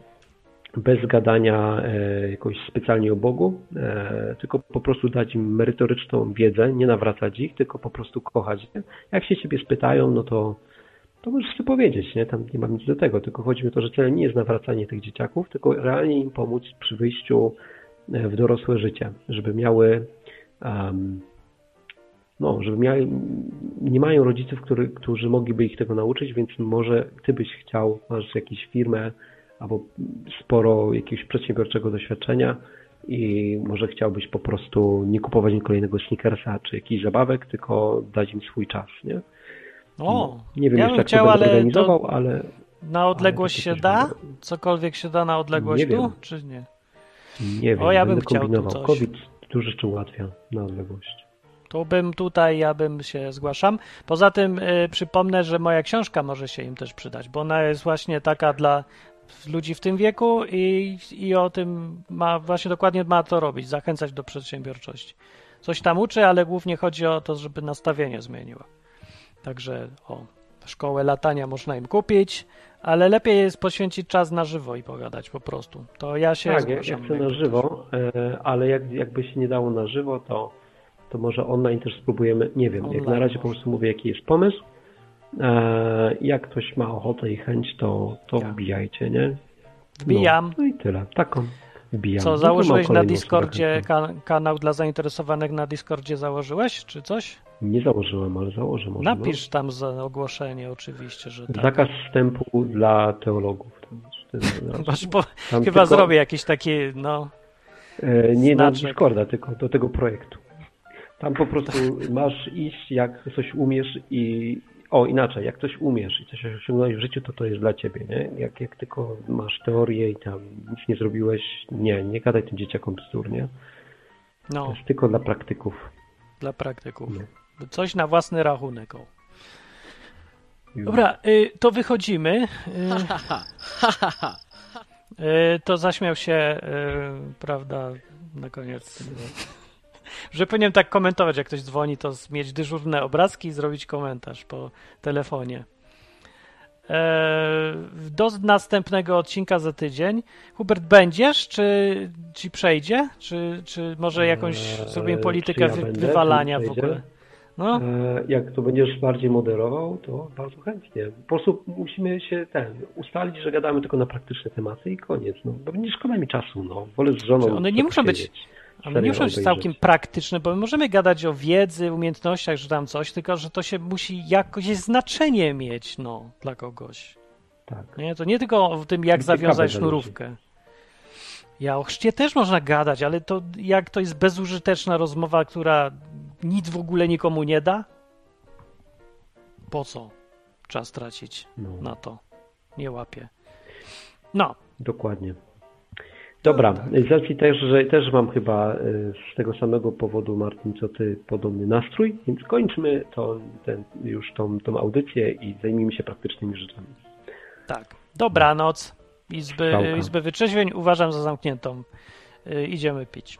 bez gadania e, jakoś specjalnie o Bogu, e, tylko po prostu dać im merytoryczną wiedzę, nie nawracać ich, tylko po prostu kochać. Jak się ciebie spytają, no to, to możesz sobie powiedzieć, nie? Tam nie mam nic do tego, tylko chodzi mi o to, że celem nie jest nawracanie tych dzieciaków, tylko realnie im pomóc przy wyjściu e, w dorosłe życie, żeby miały em, no, żeby miały, nie mają rodziców, który, którzy mogliby ich tego nauczyć, więc może ty byś chciał, masz jakąś firmę, albo sporo jakiegoś przedsiębiorczego doświadczenia i może chciałbyś po prostu nie kupować im kolejnego sneakersa czy jakichś zabawek, tylko dać im swój czas, nie? O, Nie wiem ja jeszcze jak chciał, to ale to ale na odległość takie się da? Cokolwiek się da na odległość Nie wiem. tu, czy nie? nie wiem, O, ja bym chciał tu kombinował. coś. COVID dużo rzeczy ułatwia na odległość. To bym tutaj, ja bym się zgłaszam. Poza tym y, przypomnę, że moja książka może się im też przydać, bo ona jest właśnie taka dla ludzi w tym wieku i, i o tym ma, właśnie dokładnie ma to robić, zachęcać do przedsiębiorczości. Coś tam uczy, ale głównie chodzi o to, żeby nastawienie zmieniło. Także o, szkołę latania można im kupić, ale lepiej jest poświęcić czas na żywo i pogadać po prostu. To ja się Tak, ja, ja chcę na żywo, e, ale jak, jakby się nie dało na żywo, to, to może online też spróbujemy, nie wiem, jak na Online razie po prostu mówię, jaki jest pomysł E, jak ktoś ma ochotę i chęć, to, to Ja. wbijajcie, nie? Wbijam. No, no i tyle. Taką wbijam. Co, założyłeś na Discordzie, chętną. ka kanał dla zainteresowanych na Discordzie założyłeś, czy coś? Nie założyłem, ale założę może. Napisz tam za ogłoszenie oczywiście, że No. tak. Zakaz wstępu dla teologów. To znaczy, to- tam chyba tylko- zrobię jakiś taki, no, E, Nie na. Discorda, tylko do tego projektu. Tam po prostu masz iść, jak coś umiesz i... O, inaczej, jak coś umiesz i coś osiągnąłeś w życiu, to to jest dla ciebie, nie? Jak, jak tylko masz teorię i tam nic nie zrobiłeś, nie, nie gadaj tym dzieciakom bzdur, nie? To no, jest tylko dla praktyków. dla praktyków. No. Coś na własny rachunek. o. Dobra, y, to wychodzimy. Y, y, to zaśmiał się, prawda, na koniec. Że powinienem tak komentować, jak ktoś dzwoni, to mieć dyżurne obrazki i zrobić komentarz po telefonie. E, Do następnego odcinka za tydzień. Hubert, będziesz, czy ci przejdzie? Czy, czy może jakąś Eee, zrobimy politykę ja wy, wywalania w ogóle? No, E, Jak to będziesz bardziej moderował, to bardzo chętnie. Po prostu musimy się ten, ustalić, że gadamy tylko na praktyczne tematy i koniec. No, bo nie szkoda mi czasu, no. Wolę z żoną. Czy one nie muszą być- nie muszą być całkiem praktyczne, bo my możemy gadać o wiedzy, umiejętnościach, że tam coś, tylko że to się musi jakoś znaczenie mieć, no, dla kogoś. Tak. Nie? To nie tylko o tym, jak zawiązać sznurówkę. Ja o chrzcie też można gadać, ale to jak to jest bezużyteczna rozmowa, która nic w ogóle nikomu nie da? Po co czas tracić No. na to? Nie łapię. No, Dokładnie. Dobra, z racji też, że też mam chyba e, z tego samego powodu, Martin, co ty, podobny nastrój, więc kończmy to, ten, już tą, tą audycję i zajmijmy się praktycznymi rzeczami. tak. Dobranoc. Izby, izby Wytrzeźwień uważam za zamkniętą. Y, idziemy pić.